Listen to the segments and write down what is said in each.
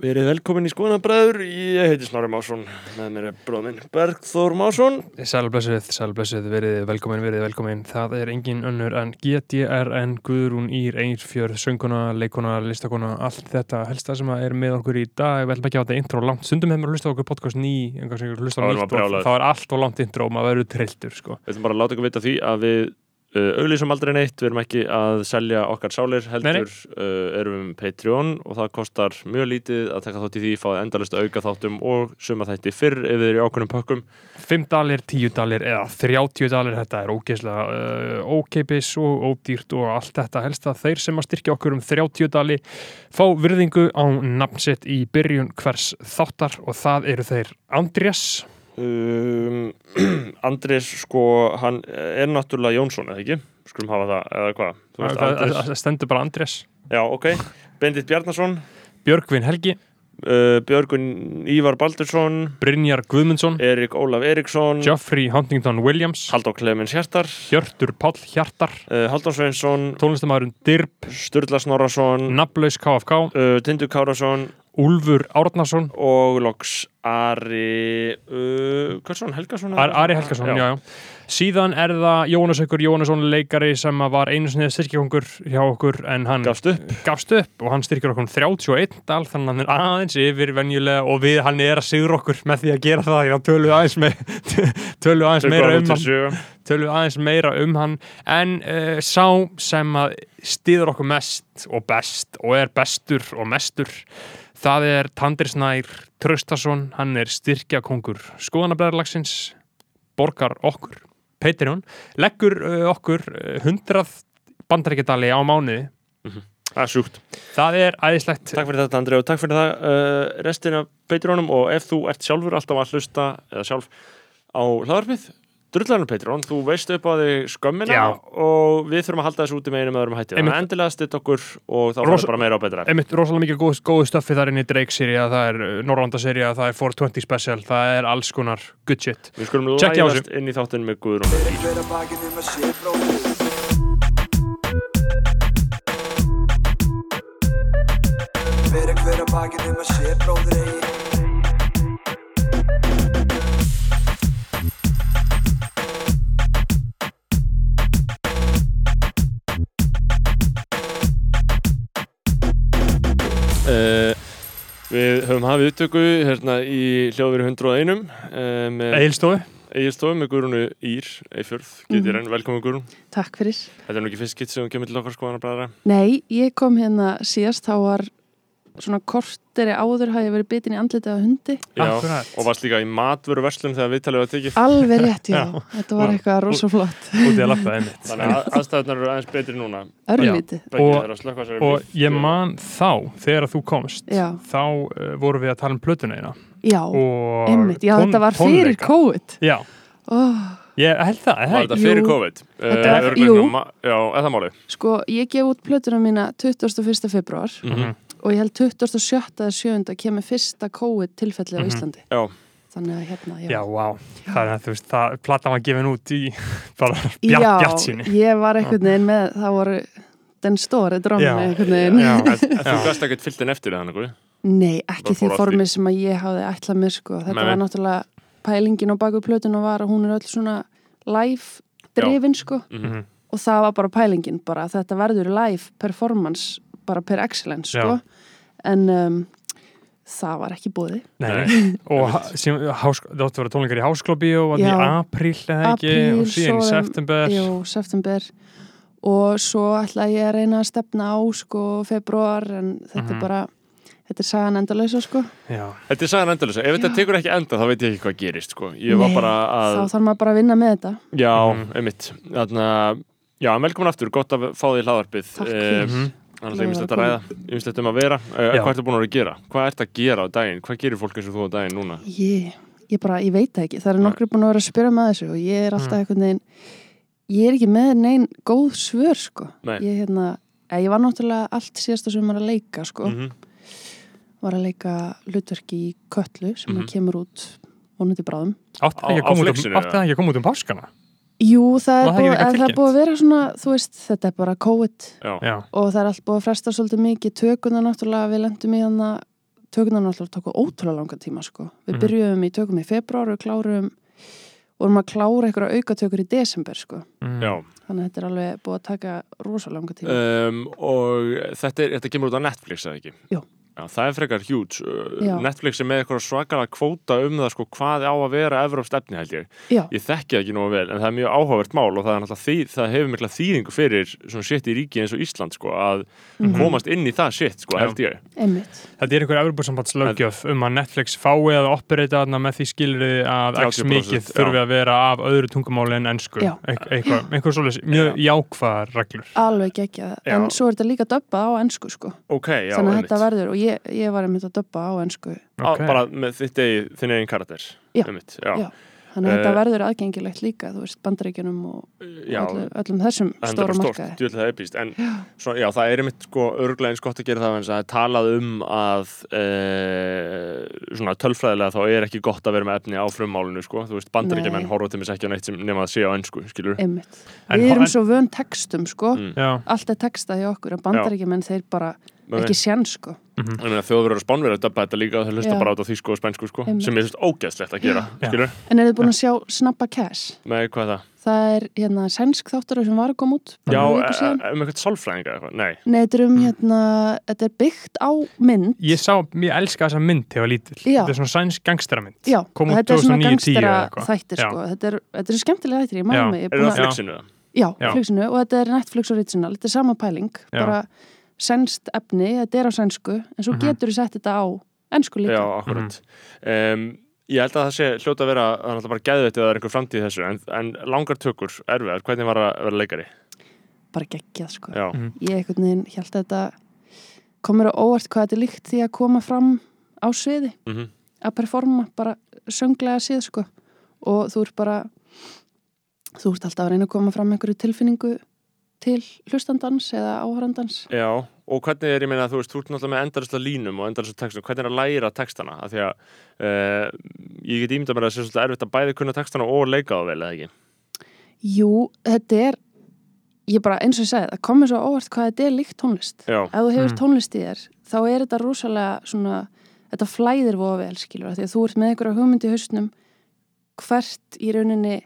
Verið velkomin í skoðanabræður, ég heiti Snorri Másson, með mér er bróðminn Bergþór Másson. Sælblessuð, sælblessuð, verið velkomin, verið velkomin. Það er engin önnur en GTRN, Guðrún Ír, Eirfjörð, sönguna, leikona, listakona, allt þetta helsta sem er með okkur í dag. Við ætlum ekki að hafa þetta intro langt. Stundum hefur maður hlustað okkur podcast ný, hlustað Þá er nýtt og þá er allt og langt intro og maður verður trilltur, sko. Við ætlum bara að láta ykkur vita því að við uh, auglýsum aldrei neitt, við erum ekki að selja okkar sálir, heldur Uh, erum með Patreon og það kostar mjög lítið að taka þátt í því, fáið endalist auka þáttum og suma þætti fyrr ef þið eru í ákveðnum pökkum. 5 dalir, 10 dalir eða 30 dalir, þetta er ógeðslega uh, ókeipis og ódýrt og allt þetta helst að þeir sem að styrkja okkur um 30 dali fá virðingu á nafnsitt í byrjun hvers þáttar og það eru þeir Andrés Um, Andrés, sko, hann er náttúrulega Jónsson, eða ekki? Skulum hafa það, eða hvað? Þú veist, það Andrés, það stendur bara Andrés. Já, ok. Bendit Bjarnason, Björgvin Helgi, uh, Björgun Ívar Baldursson, Brynjar Guðmundsson. Erik Ólaf Eriksson, Geoffrey Huntington Williams. Halldór Clemens Hjartar, Hjörtur Páll Hjartar. Uh, Halldór Sveinsson, tónlistamæðurinn Dirb Sturla Snorarsson, Nafnlaus KFK uh, Tindur Kárasson Úlfur Árnason og loks Ari uh, Hversson Helgason? Ar Ari Helgason, já. já, Síðan er það Jónas Haukur Jónasson leikari sem að var einu sinni styrkjakongur hjá okkur en hann Gafst upp. gafst upp og hann styrkjar okkur um 31 dal þannig að hann er aðeins yfir venjulega og við hann er að sigur okkur með því að gera það já, tölum við aðeins, me tölum aðeins meira um hann tölum aðeins meira um hann en uh, sá sem að stýður okkur mest og best og er bestur og mestur það er Tandir Snær Traustason, hann er styrkjakongur skoðanabræðarlagsins borgar okkur, Patreon leggur uh, okkur uh, 100 bandaríkjadali á mánuði. Það er sjúkt. það er æðislegt. Takk fyrir þetta Andri og takk fyrir það uh, restin af Patreonum. Og ef þú ert sjálfur alltaf að hlusta eða sjálf á hlaðarpið drullarinn Patreon, þú veist upp á þig skömmina Já. og við þurfum að halda þessu úti með einum öðrum hætti. Þannig að endilega stitt okkur og þá Rosa- fara bara meira á betra. einmitt rosalega mikið góð, góðu stöffi þar inn í Drake-seríu það er Norrlanda-seríu, það er 420 special það er alls konar good shit Við skulum læðast inn í þáttinn með Guðrún. Hver að bakið um að sé bróðir Hver að hver að bakið um að sé bróðir eigi Uh, við höfum hafið upptöku hérna í hljóðveru 101 uh, með Egilstofu, Egilstofu með Guðrúnu Ír Eifjörð, getið Mhm. enn velkomin Guðrún Takk fyrir. Þetta er nú ekki fyrst skitt sem þú kemur til okkar skoðan að bræðra Nei, ég kom hérna síðast, þá var svona korteri áður hafi verið bitin í andlitið af hundi. Akkurat. og varst líka í matvöru verslun þegar viðtalið var tekið Alveg rétt, já. Já. Þetta var eitthvað rosa flott. út í að lappa einmitt Þannig að aðstæðunar eru aðeins betri núna Og- og ég man þá, þegar þú komst Já. þá uh, vorum við að tala um plötuna eina Já, og einmitt. Já, þetta var fyrir. COVID. já, Oh, ég held það, er það Var þetta fyrir Jú. COVID? Þetta Eh, var- örugglega jú. Já, eða málið sko, ég gef út plötuna mína 21. februar Mhm. Og ég held 27. eða 7. kemur fyrsta COVID tilfellið á Mhm. Íslandi. Já. Þannig að hérna, já. Já, vá, það er að þú veist, það, platan var gefin út í bara Já, bjart, bjart síni. ég var einhvern veginn með, það voru den stóri Já. einhvern veginn. Já, En, en þú Já. gæst ekkert fyllt inn eftir það Guð? Nei, ekki því fór allt í- formi sem að ég hafði ætlað mér sko. Þetta Nei, var náttúrulega pælingin á baku plötun og var að hún er öll svona live drifin sko. Mhm. Og það var bara pælingin bara að þetta verður live performance bara per excellence sko. En um, það var ekki. Nei, og það átti að vera tónleikar í Háskólabíó í Já. apríl eða ekki Apríl, og síðan í september Jú, september. Og svo ætla ég að reyna að stefna á sko februar en þetta Mhm. er bara, þetta er sagan endalösa sko. Já, Þetta er sagan endalisa, ef þetta Já. tekur ekki enda þá veit ég ekki hvað gerist sko. Ég var Nei, bara að Þá þarf maður bara að vinna með þetta. Já, Mhm. einmitt Þannig Já, velkomin aftur, gott að fá því hlaðarpið Takk Eh, fyrir. Mhm. Þannig að það er ymslegt að ræða, ymslegt um að vera uh. Hvað ertu búin að vera að gera? Hvað ert að gera á daginn? Hvað gerir fólk eins og þú á daginn núna? Ég, ég bara, ég veit það ekki. Það Nei. nokkru búin að vera að spyrja með þessu og ég er alltaf Mm. einhvern veginn, ég er ekki með neinn góð svör, sko. Nei. Ég, hérna, eh, ég var náttúrulega allt síðasta sem var að leika, sko. Mhm. Var að leika hlutverki í Köllu sem mm kemur út vonandi bráðum. átti Á- það ekki á að koma út flexinu, um- átti það ekki að koma út um páskana? Jú, það er, búið, eitthvað er, það er búið að vera svona, þú veist, þetta er bara COVID Já, Já, og það er allt búið að fresta svolítið mikið tökuna náttúrulega við lendum í hann að tökunar náttúrulega tóku ótrúlega langa tíma sko. Við Mhm. byrjuðum í tökum í februar og klárum vorum að klára einhverja aukatökur í desember sko. Mm. Já, Þannig að þetta er alveg búið að taka rosa langa tíma. um, og þetta, er, þetta kemur út á Netflix, eða ekki? Jú. Já, það er frekar huge. Uh. Netflix er með eitthvað svakalega kvóta um það sko, hvað á að vera Evrópst efni held ég. Já, Ég þekki það ekki nógu vel, en það er mjög áhugavert mál og það, er því, það hefur mikla þýðingu fyrir svona shit í ríki eins og Ísland sko, að Mhm. komast inn í það shit, sko, Já. held ég. einmitt. Þetta er einhver Evropasambands um að Netflix fái að operata þarna með því skilriði að x 30%, mikið já. þurfi að vera af öðru tungumáli en ennsku eitthvað svolítið mjög jákvæðar reglur Alveg. Já. En svo er þetta líka döbbað á ennsku sko. Ok, já, Ég, ég var einmitt að döbba á ennsku. Á, Ok. Bara með þitt eigin, þinn eigin karakter. Já. Einmitt, já. Já. Þannig að Eh, þetta verður aðgengilegt líka, þú veist, bandaríkjunum og já. öllu, öllum þessum stóra markaði. það er epíst en svo, já, það er einmitt sko örglega eins gott að gera það en það er talað um að e, svona tölfræðilega þá er ekki gott að vera með efni á frummálinu sko, þú veist, bandaríkjumenn horfa til mig ekki á neitt sem nema að sé á ennsku, skilur Einmitt. En Við erum en- svo vön textum, sko. Mm. Allt er textað hjá okkur, en bandaríkjumenn þeir bara ekki sén, sko. Ég meina þjóðverður og spánverður að döpa þetta líka og þau hlusta Já. bara á þetta á þýsku og spænsku sko, Einmitt. sem er svona ógeðslegt að gera, Já. En er þið búin að sjá Snappa Cash? með hvað er það? Það er hérna sænsk þáttur sem var að koma út bara Já, fyrir viku síðan. e- um eitthvað sálfræðinga eða eitthvað, nei Nei, þetta er um hérna, þetta er byggt á mynd. ég sá, ég elska þessa mynd þegar ég var lítill, Já. þetta er svona sænsk gangsteramynd Já, Kom og út þetta er svona 2009-10 gangstera eða eitthvað. þættir, Já. sko. Þetta er, þetta er skemmtilega þættir, ég Já. maður mig. Ég er það það? Já, Já. flixinu, og þetta er Netflix original, þetta er sama pæling, Já. bara sænst efni, þetta er á sænsku, en svo Mhm. getur þú sett þetta á ennsku líka. Já, akkurat um, Ég held að það sé hljóta að vera það er náttúrulega bara gæðið þetta eða er einhver framtíð í þessu en, en langar tökur, erfiðar, hvernig var að vera leikari? Bara geggjað, sko. Já, Mhm. Ég einhvern veginn held að þetta komur á óvart hvað þetta er líkt því að koma fram á sviði, mm að performa bara sönglega síð, sko. Og þú ert bara, þú ert alltaf að reyna að koma fram einhverju tilfinningu til hlustandans eða áhörandans. Já, og hvernig er, ég meina, þú veist, þú ert náttúrulega með endarislega línum og endarislega textum, hvernig er að læra textana? Af því að uh, ég get ímyndað mér að það sé svolítið erfitt að bæði kunna textana og leika þá vel, eða ekki? Jú, þetta er ég bara eins og ég segi, það komið svo á óvart hvað þetta er líkt tónlist. Já, Ef þú hefur Mm. tónlist í þér, þá er þetta rosalega svona, þetta flæðir voða vel, skilur, af því að þú ert með einhverja hugmynd í hausnum hvert í rauninni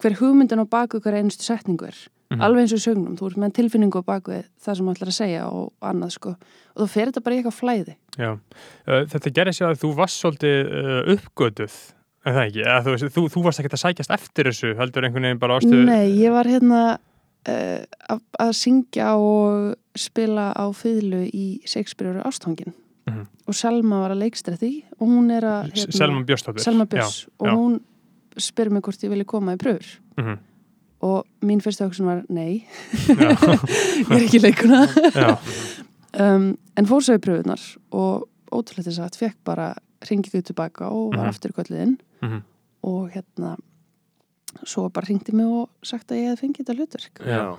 hver hugmyndin á baku hver einustu setningu er Mhm. alveg eins og sögnum, þú ert með tilfinningu á baku það sem þú ætlar að segja og annað sko og þú fer þetta bara í eitthvað flæði Já, þetta gerir sér að þú varst svolítið uppgötuð en það ekki, eða, þú, þú, þú varst ekkert að sækjast eftir þessu, heldur einhvern veginn bara ástu Nei, ég var hérna uh, að, að syngja og spila á fýðlu í Shakespeare ástfangin Mhm. og Selma var að leikstra því og hún er að hérna, Selma Björnstóttir Selma Björns og já. hún spyr mig hvort ég vilja koma í pröfur Mhm. Og mín fyrsta hugsun var nei, ég er ekki leikuna um, en fór svo í pröfunar og ótrúlega þess að fekk bara ringið tilbaka og var Mhm. aftur í kölliðinn Mhm. og hérna svo bara ringdi mig og sagt að ég hefði fengið þetta hlutverk já.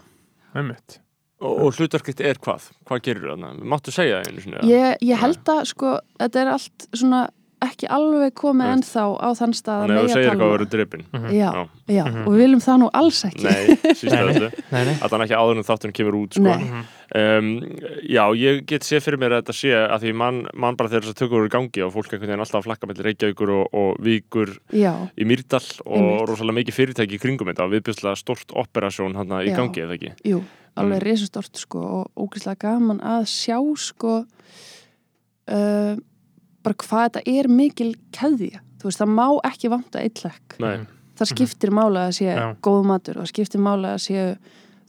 einmitt Og, og hlutverkitt er hvað? Hvað gerir þarna? Máttu segja það einu eða? Ég, ég held að sko, þetta er allt svona ekki alveg komið veist. ennþá á þann stað að Þannig að þú segir eitthvað að um vera drippin Mhm. það. Já, Já. já, Mhm. og við viljum það nú alls ekki. Nei, síst Nei, að nei. Nei, nei. Allan ekki áður en þátturinn kemur út sko. Nei. Um, Já, ég get séð fyrir mér að þetta sé að því mann man bara þegar þess að tökur eru í gangi og fólk einhvern veginn alltaf að flakka mellir Reykjavíkur og, og Víkur Já, í Mýrdal og Einmitt. rosalega mikið fyrirtæki í kringum þetta og viðbjörslega stort operasjón hann í gangi eða ekki jú, alveg Mm. risastort sko og ógeðslega gaman að sjá sko uh, bara hvað þetta er mikil keðja. Þú veist, það má ekki vanta eitt lekk. Nei, Það skiptir mála að sé Já. góð matur og skiptir mála að sé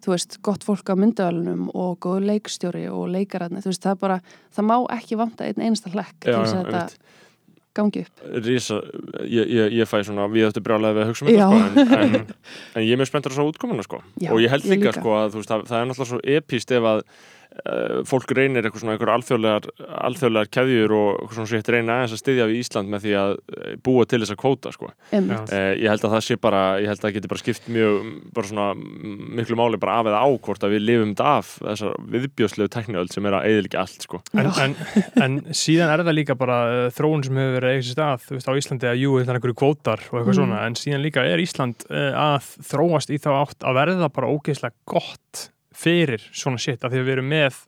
þú veist, gott fólk á myndavælunum og góð leikstjóri og leikaratni þú veist, það bara, það má ekki vanta einn einasta hlekk til þess að þetta gangi upp. Rísa, ég, ég, ég fæ svona við ættu brjálega við að hugsa um þetta sko, en, en, en ég er mjög spenntur að svo útkomuna sko. Já, og ég held líka, líka. Sko, að, veist, það, það er náttúrulega svo epíst ef að fólk reynir eitthvað svona einhver alþjóðlegar, alþjóðlegar keðjur og eitthvað svona sétt reyna aðeins að styðja við Ísland með því að eh, búa til þessa kvóta sko. Uh, ég held að það sé bara ég held að það geti bara skipt mjög bara svona miklu máli bara af eða á hvort að við lifum þetta af þessar viðbjóðslegu tekniöld sem er að eðlika allt sko. En, en, en síðan er það líka bara uh, þróun sem hefur verið eitthvað stað þú veist, á Íslandi að jú, þetta er einhverju kvótar og eitthvað Mm. svona, en síðan líka er Ísland uh, að þróast í þá átt að verða bara ógeðslega gott fyrir svona shit, af því að við erum með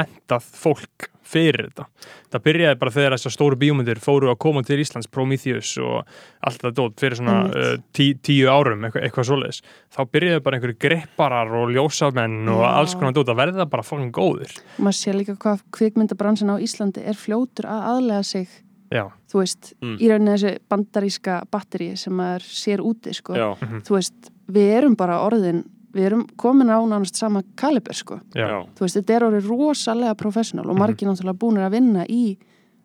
mentað fólk fyrir þetta. Það byrjaði bara þegar þessar stóru bíómyndir fóru að koma til Íslands, Prometheus og allt þetta dót fyrir svona uh, tí, tíu árum, eitthvað, eitthvað svoleiðis. Þá byrjaði bara einhverju grepparar og ljósamenn og Já. alls konar dót að verða bara fokkin góðir. Maður sé líka hvað kvikmyndabransin á Íslandi er fljótur að aðlega sig Já, þú veist, Mm. í rauninni þessi bandaríska batteri sem maður sér úti sko. Já, þú veist, við erum bara orðin við erum komin á nánast sama kaliber sko. þú veist, þetta er orðið rosalega professional og margir náttúrulega búinir að vinna í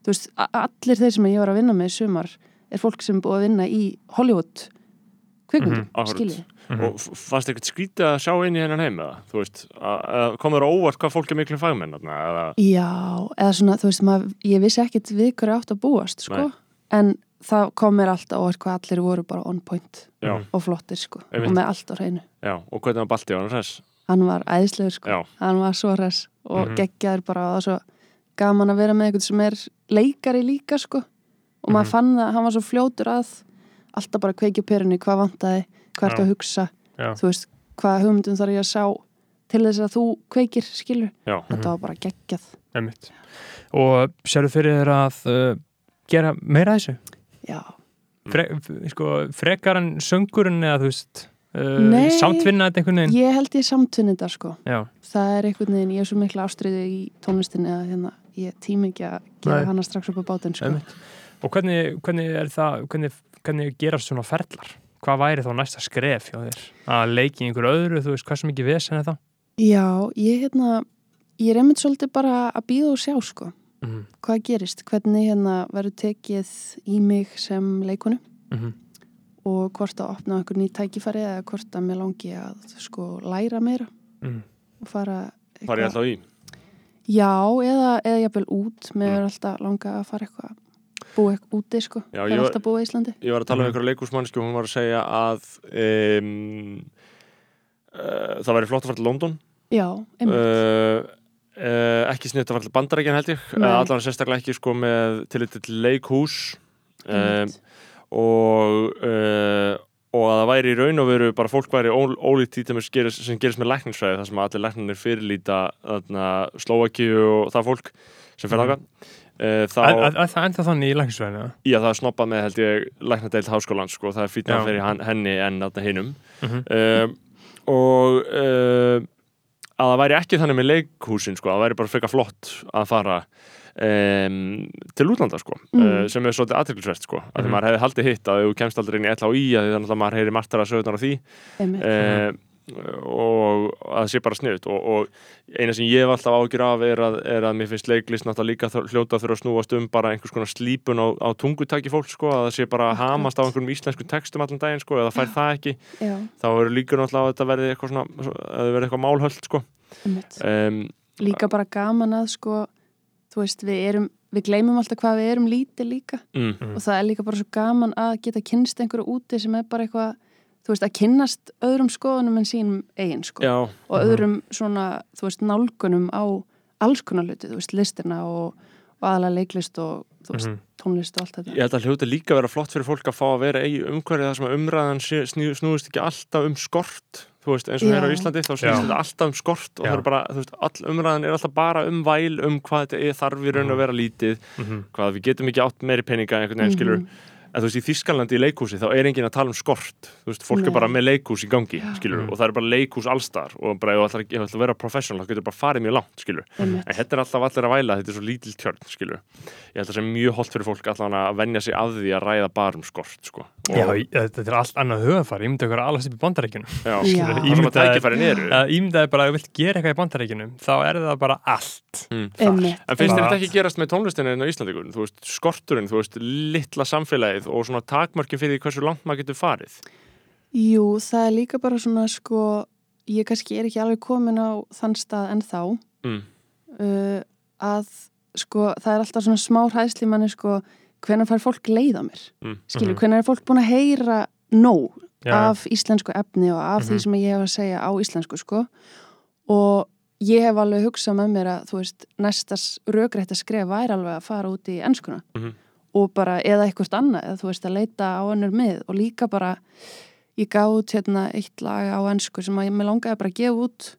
þú veist, allir þeir sem ég var að vinna með í sumar er fólk sem er búið að vinna í Hollywood kvikmyndum, Mhm, akkurat. skiljið Mhm. og f- fannst eitthvað skrítið að sjá inn í hennan heim eða, þú veist, komur óvart hvað fólk er miklu fagmenn eða, Já, eða svona, þú veist, maður, ég vissi ekkit við hverju átt að búast, sko. En það kom mér alltaf óvart hvað allir voru bara on point já, og flottir, sko Einmitt. og með allt á hreinu já, og hvernig var Balti á hann hress? hann var æðislegur, sko, Já, hann var svo res og Mhm. geggjaður bara og það var svo gaman að vera með einhvern sem er leikari líka, sko og maður Mhm. fann það, hann var svo fljótur að alltaf bara kveikja perunni, hvað vantaði hvað ertu Já. að hugsa, Já. þú veist hvað hugmyndum þarf ég að sjá til þess að þú kveikir, skilur, þetta var bara geggjað einmitt Og sérðu fyrir þér að uh, gera meira þessu? Já, Fre, sko, frekar en söngurinn eða þú veist uh, Nei. samtvinna þetta einhvern veginn? ég held ég samtunni þetta, sko Já, það er einhvern veginn, ég er svo mikla ástriði í tónlistinni að hérna, ég tími ekki að gera hana strax upp á bátinn sko. Og hvernig, hvernig er það, hvernig, hvernig gerast svona ferlar? Hvað væri þá næsta skref hjá þér? Að leiki í einhverju öðru, þú veist, hvað sem ekki vesen er það? Já, ég hérna ég er einmitt svolítið bara að býða og sjá sko, Mm hvað gerist? Hvernig hérna verður tekið í mig sem leikonu? -hmm. og hvort að opna einhver ný tækifæri eða hvort að mér langi að sko læra meira? Mm. og fara var ég alltaf í Já, eða, eða jafnvel út. Mér Mm. er alltaf langa að fara eitthvað búið eitthvað úti sko, Já, það er alltaf búið í Íslandi. Ég var að tala um Mhm. einhverja leikúsmannsku og hún var að segja að um, uh, það væri flott að fara til London. Já, einmitt. Uh, uh, ekki sniðt að fara til Bandarækjan held ég uh, allan sérstaklega ekki sko með til til leikhús um, einmitt. og uh, og að það væri í raun og veru bara fólk væri ól, ólíkt dæmis gerist, sem gerist með lækningsfræði þar sem allir læknarnir fyrirlíta Slovakíu og það fólk sem fer Mhm. þangað uh, þá, það ennþá þannig í læknisvæðinu? já það er snoppað með held ég læknadeild háskólans sko, það er fýtna Já. fyrir henni en þarna hinum Mm -hmm. um, og uh, að það væri ekki þannig með leikhúsin sko, að það væri bara frekar flott að fara um, til útlanda sko, Mm. uh, sem er svolítið aðteklisvert sko, að því maður hefði haldið hitt að þú kemst aldrei inn í LHI að því þannig að maður heyri martara sögurnar á því einmitt. uh, og að það sé bara sniðut og, og eina sem ég hef alltaf ágjur af er að, er að mér finnst leiklist náttúrulega líka hljóta þurfa að snúast um bara einhvers konar slípun á, á tungutaki fólk sko, að það sé bara að hamast á einhverjum íslenskum textum allan daginn sko, eða fær það ekki. Já, þá eru líka náttúrulega að þetta verði eitthvað svona að það verði eitthvað málhöld sko. Um, líka bara gaman að sko þú veist, við erum, við gleymum alltaf hvað við erum lítið líka. Mm, Mm. og það er líka bara svo gaman að geta kynst einhverju úti sem er bara eitthvað þú veist, að kynnast öðrum skoðunum en sínum eigin sko já, og öðrum svona, þú veist, nálgunum á alls konar hluti, þú veist, listina og, og aðalega leiklist og þú veist, Mhm. tónlist og allt þetta ég held að hljóta líka að vera flott fyrir fólk að fá að vera í umhverfið þar sem að umræðan snúist ekki alltaf um skort þú veist, eins og hér á Íslandi þá snúist þetta alltaf um skort og Já. það er bara, þú veist, all umræðan er alltaf bara um væl um hvað þetta er, þarf í raun að Mhm. vera lítið Mhm. hvað við getum ekki átt meiri peninga einhvern veginn skilur Mhm. En þú veist, í Þískalandi í leikhúsi þá er enginn að tala um skort. Þú veist, fólk Nei. er bara með leikhús í gangi skilur, Mhm. og það er bara leikhús allstar og bara ef þú ætlar að vera professional þá getur bara farið mjög langt, skilur einmitt. en þetta er alltaf allir að væla, þetta er svo lítil tjörn skilur, ég held að það sé mjög holdt fyrir fólk allan að venja sig að því að ræða bara um skort sko, og Já, þetta er allt annað höfðfari, ég myndi að alast upp í bandarækjunum já, Já. Er mm. samfélagið og svona takmörkin fyrir hversu langt maður getur farið. Jú, það er líka bara svona sko, ég kannski er ekki alveg komin á þann stað en þá Mm. uh, að sko, það er alltaf svona smá hræðsli manni sko, hvenær fær fólk leið á mér Mm. skilur, Mhm. hvenær er fólk búin að heyra nóg Já, af íslensku efni og af því Mhm. sem ég hef að segja á íslensku sko og ég hef alveg hugsað með mér að þú veist, næstas rökrætt að skref væri alveg að fara út í ennskuna Mhm. Og bara, eða eitthvað annað eða þú veist, að leita á önnur mið og líka bara, ég gaf út hérna eitt lag á ennsku sem að ég með langaði bara að gefa út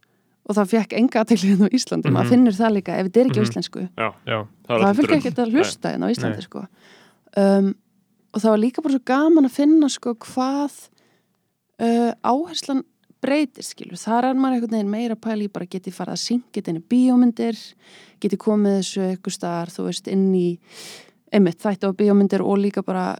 og það fekk enga aðtekli hérna á Íslandi, maður Mhm. finnur það líka ef þetta er ekki á Mhm. íslensku Já, Já, það fylgja drull. ekki að hlusta hérna á Íslandi sko. um, og það var líka bara svo gaman að finna sko hvað uh, áherslan breytir skilur, þar er maður einhvern veginn meira pæli bara geti farið að syngja þetta inn í bíómyndir geti komið þessu eitthvað staðar, þú veist, inn í einmitt, þætti á bíómyndir og líka bara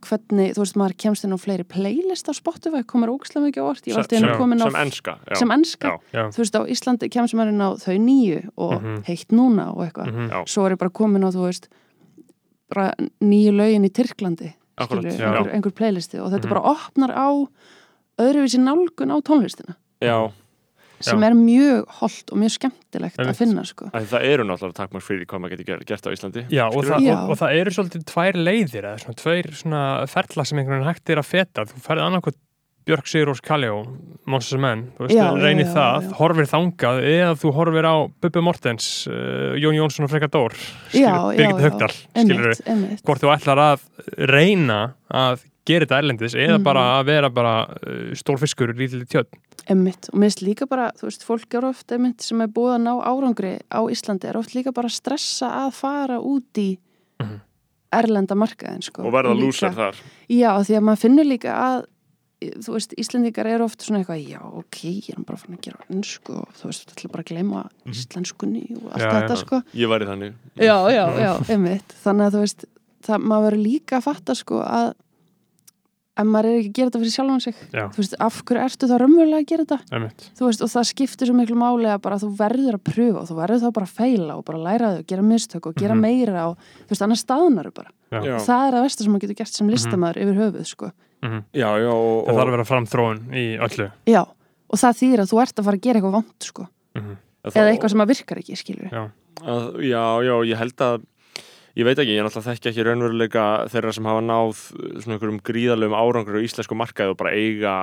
hvernig, þú veist, maður kemst inn á fleiri playlist á Spotify, komur ógislega mikið á orð ég var alltaf inn að komin á sem enska já. sem enska, Já. já, þú veist, á Íslandi kemst maður inn á þau nýju og Mhm. heitt núna og eitthvað mhm, Já. svo er ég bara komin á, þú veist bara nýju lögin í Tyrklandi Akkúrat, skilur, já. einhver, einhver playlisti og þetta Mhm. bara opnar á öðruvísi nálgun á tónlistina Já, sem Já. er mjög holdt og mjög skemmtilegt að finna sko. Það eru náttúrulega takmark fyrir hvað maður getur ger- gert á Íslandi Já, og, það, Já. og, og það eru svolítið tvær leiðir eða svona tveir svona ferla sem einhvern veginn hægt er að feta þú ferði annarkot Björk Sigurós Kaljó Monsters Men, þú veist, Já, já, reynir já, það, já. horfir þangað eða þú horfir á Bubbi Mortens uh, Jón Jónsson og Frekar Dór Já, já, Birgit já. Haugdal, skilur einmitt. hvort þú ætlar að reyna að gera þetta erlendis eða Mhm. bara að vera bara uh, stór fiskur í lítið tjöld einmitt og mér finnst líka bara, þú veist, fólk er oft einmitt sem er búið að ná árangri á Íslandi er oft líka bara að stressa að fara út í Mhm. erlenda markaðin sko. og verða lúsar þar Já, því að maður finnur líka að þú veist, Íslendingar eru oft svona eitthvað já, ok, ég er bara fann að gera ennsku og þú veist, þetta er bara að gleyma íslenskunni og allt Já, þetta já. sko Ég væri þannig Já, já, já, einmitt þannig að þú veist, það, maður verður líka að fatta sko að ef maður er ekki að gera þetta fyrir sjálfan sig Já. þú veist, af hverju ertu þá raunverulega að gera þetta einmitt. þú veist, og það skiptir svo miklu máli að bara þú verður að pröfa og þú verður þá bara að feila og bara læra þau og gera mistök og gera Mhm. meira og þú veist, annars staðnaru bara Já. Já, það er að versta sem maður getur gert sem listamæður yfir höfuð, sko Mhm. já, já og, það þarf að vera framþróun í öllu Já, og það þýðir að þú ert að fara að gera eitthvað vant sko. Mhm. eða eitthvað sem að virkar ekki, skilur Já. að, Já, já, ég held að Ég veit ekki, ég náttúrulega þekki ekki raunveruleika þeirra sem hafa náð svona einhverjum gríðarlegum árangur á íslensku markaði og bara eiga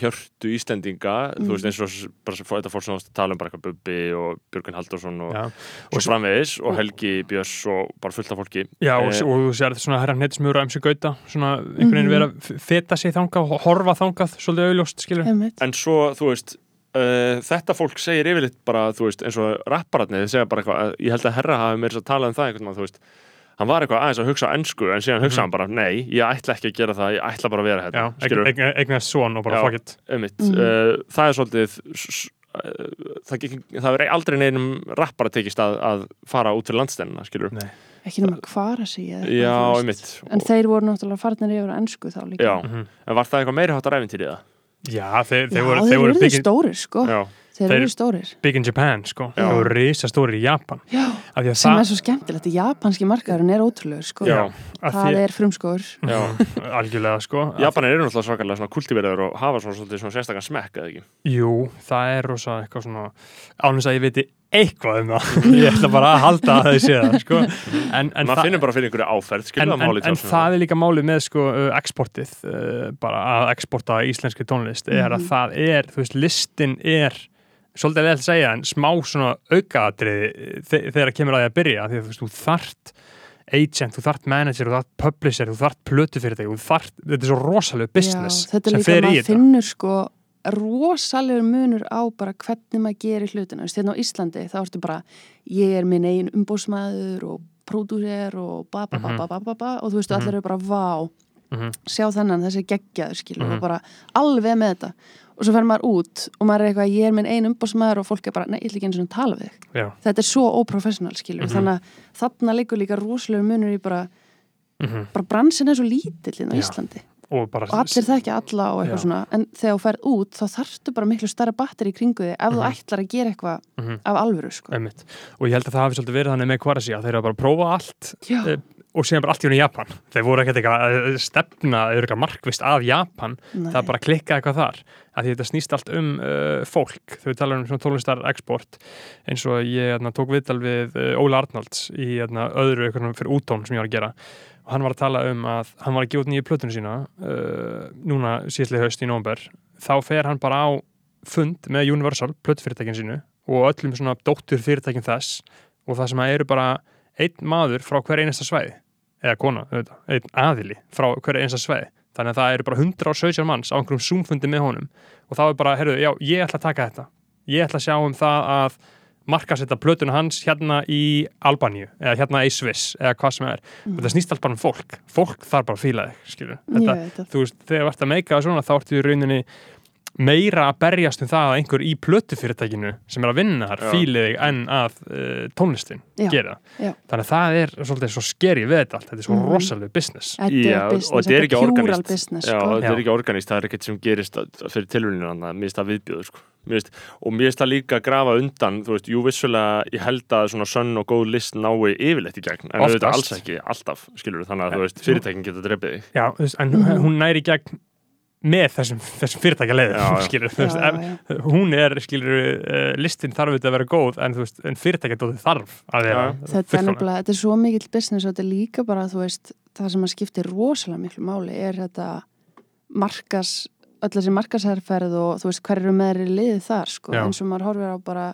hjörtu Íslendinga, Mm. þú veist eins og bara þetta fólk sem ást að tala um bara eitthvað Bubbi og Björgun Halldórsson og, Já. og framvegis og Helgi Björns og bara fullt af fólki Já, og, Eh, og þú sér þetta svona herra hnettismjör og emsi gauta, svona einhvern veginn Mhm. vera feta sig þangað og horfa þangað svolítið auðljóst, skilur. En svo, þú veist, uh, þetta fólk segir yfirleitt bara, þú veist, eins og rapparatnið, segja bara eitthvað, að- ég held að herra hafi meira að tala um það einhvern veginn, þú veist, hann var eitthvað aðeins að hugsa á ensku, en síðan hugsa Mhm. hann bara, nei, ég ætla ekki að gera það, ég ætla bara að vera hérna, skilur, eign- eign- svon og bara fuck it Mhm. uh, það er svolítið, uh, það, það er aldrei neinum rappara tekist að, að fara út fyrir landstennina, skilur. Nei. ekki nema sig eða eitthvað, Já, en þeir voru náttúrulega farnir yfir á ennsku þá líka Já, Mhm. en var það eitthvað meiri? Já, þeir, Já, þeir voru, þeir voru big, stórir sko. Já, þeir Þeir- eru stórir. big in Japan, sko. Já. Þeir voru risa stóri í Japan. Já, sem það, er svo skemmtilegt. Japanski markaðurinn er ótrúlegur sko. Já, það því, er frumskóður já. algjörlega, sko. Japanir eru náttúrulega svakalega svona kultiverður og hafa svona, svolítið svona sérstakann smekk, eða ekki? Jú, það er rosa eitthvað svona ánum að ég viti eitthvað um það ég ætla bara að halda að það sé það sko. en, en, maður það- finnur bara fyrir einhverju áferð, en, það en, en það er líka málið með sko, exportið uh, bara að exporta íslenski tónlist er að Mhm. það er, þú veist, listin er svolítið leðilega að segja en smá svona aukaatriði þegar kemur að því að byrja því að þú veist, þú þart agent, þú þart manager, þú þart publisher, þú þart plötufyrirtæki, þú þart þetta er svo rosalega business Já, þetta er sem líka maður finnur sko rosalegur munur á bara hvernig maður gerir hlutina, Þú veist, hérna á Íslandi þá ertu bara, ég er minn eigin umbósmaður og pródúser og ba ba ba Mhm. ba ba ba ba og þú veist, Mhm. allir eru bara vá Mhm. sjá þennan, þessi geggjaður skilur Mhm. og bara alveg með þetta og svo fer maður út og maður er eitthvað, ég er minn einn umbósmaður og fólk er bara, nei, ég ætla ekki eins og tala við þig þetta er svo óprofessional skilur Mhm. þannig að þarna liggur líka rosalegur munur í bara, Mhm. bara bransin er svo lítill inn á Já. Íslandi og bara og allir þekkja alla og eitthvað Já. svona en þegar þú ferð út þá þarftu bara miklu starra batteri í kringu þig ef þú Mhm. ætlar að gera eitthvað Mhm. af alvöru sko. Og ég held að það hafi svolítið verið þannig með Kvarasi að þeir eru bara að prófa allt Já, eh, og síðan bara allt í í Japan þeir voru ekkert eitthvað að stefna eitthvað markvist að Japan nei. það bara klikka eitthvað þar að þetta snýst allt um uh, fólk við tala um tónlistar export eins og ég atna, tók viðtal við uh, Óla Arnalds í atna, öðru eitthvað fyrir útón sem ég var að gera og hann var að tala um að hann var að gefa út nýju plötunum sína uh, núna síðslega haust í nómber þá fer hann bara á fund með Universal, plötufyrirtækin sínu og öllum svona dóttur fyrirtækin þess og það sem að eru bara einn maður frá hver einasta svæði eða kona, einn aðili frá hver einasta svæði. Þannig að það eru bara 117 manns á einhverjum zoomfundi með honum og þá er bara, herruðu, já, ég ætla að taka þetta. Ég ætla að sjá um það að markasetta plötuna hans hérna í Albaníu eða hérna í Sviss eða hvað sem er. Mm. og það snýst allt bara um fólk. Fólk þarf bara að fíla þig þetta, þú veist, þegar þú ert að meika það svona þá ertu í rauninni meira að berjast um það að einhver í plötufyrirtækinu sem er að vinna þar fíli þig en að uh, tónlistin Já. gera Já. þannig að það er svolítið svo skeri við þetta allt þetta er svo Mhm. rosalega business Þetta er business, og þetta er organíst business Já, sko. þetta er ekki organíst, það er ekkert sem gerist að- fyrir tilvuninu hann, finnst það viðbjöður sko. Finnst- og mér finnst það líka að grafa undan þú veist, jú vissulega ég held að svona sönn og góð list nái yfirleitt í gegn en auðvitað alls ekki alltaf, skilur þannig að þú veist, fyrirtækin geta drefið en Mhm. hún næri í gegn með þessum, þessum fyrirtækja leiðum Já, já. skilur, þú Já, veist, já, ef, já. hún er skilur, uh, listin þarf auðvitað að vera góð en, en fyrirtækja dótið þarf að vera Þetta er nefnilega, þetta er svo mikill business og þetta er líka bara, þú veist, það sem að skiptir rosalega miklu máli er þetta markas, öll þessi markasherferð og þú veist, hver eru með þeirri liðið þar, sko, Já. eins og maður horfir á bara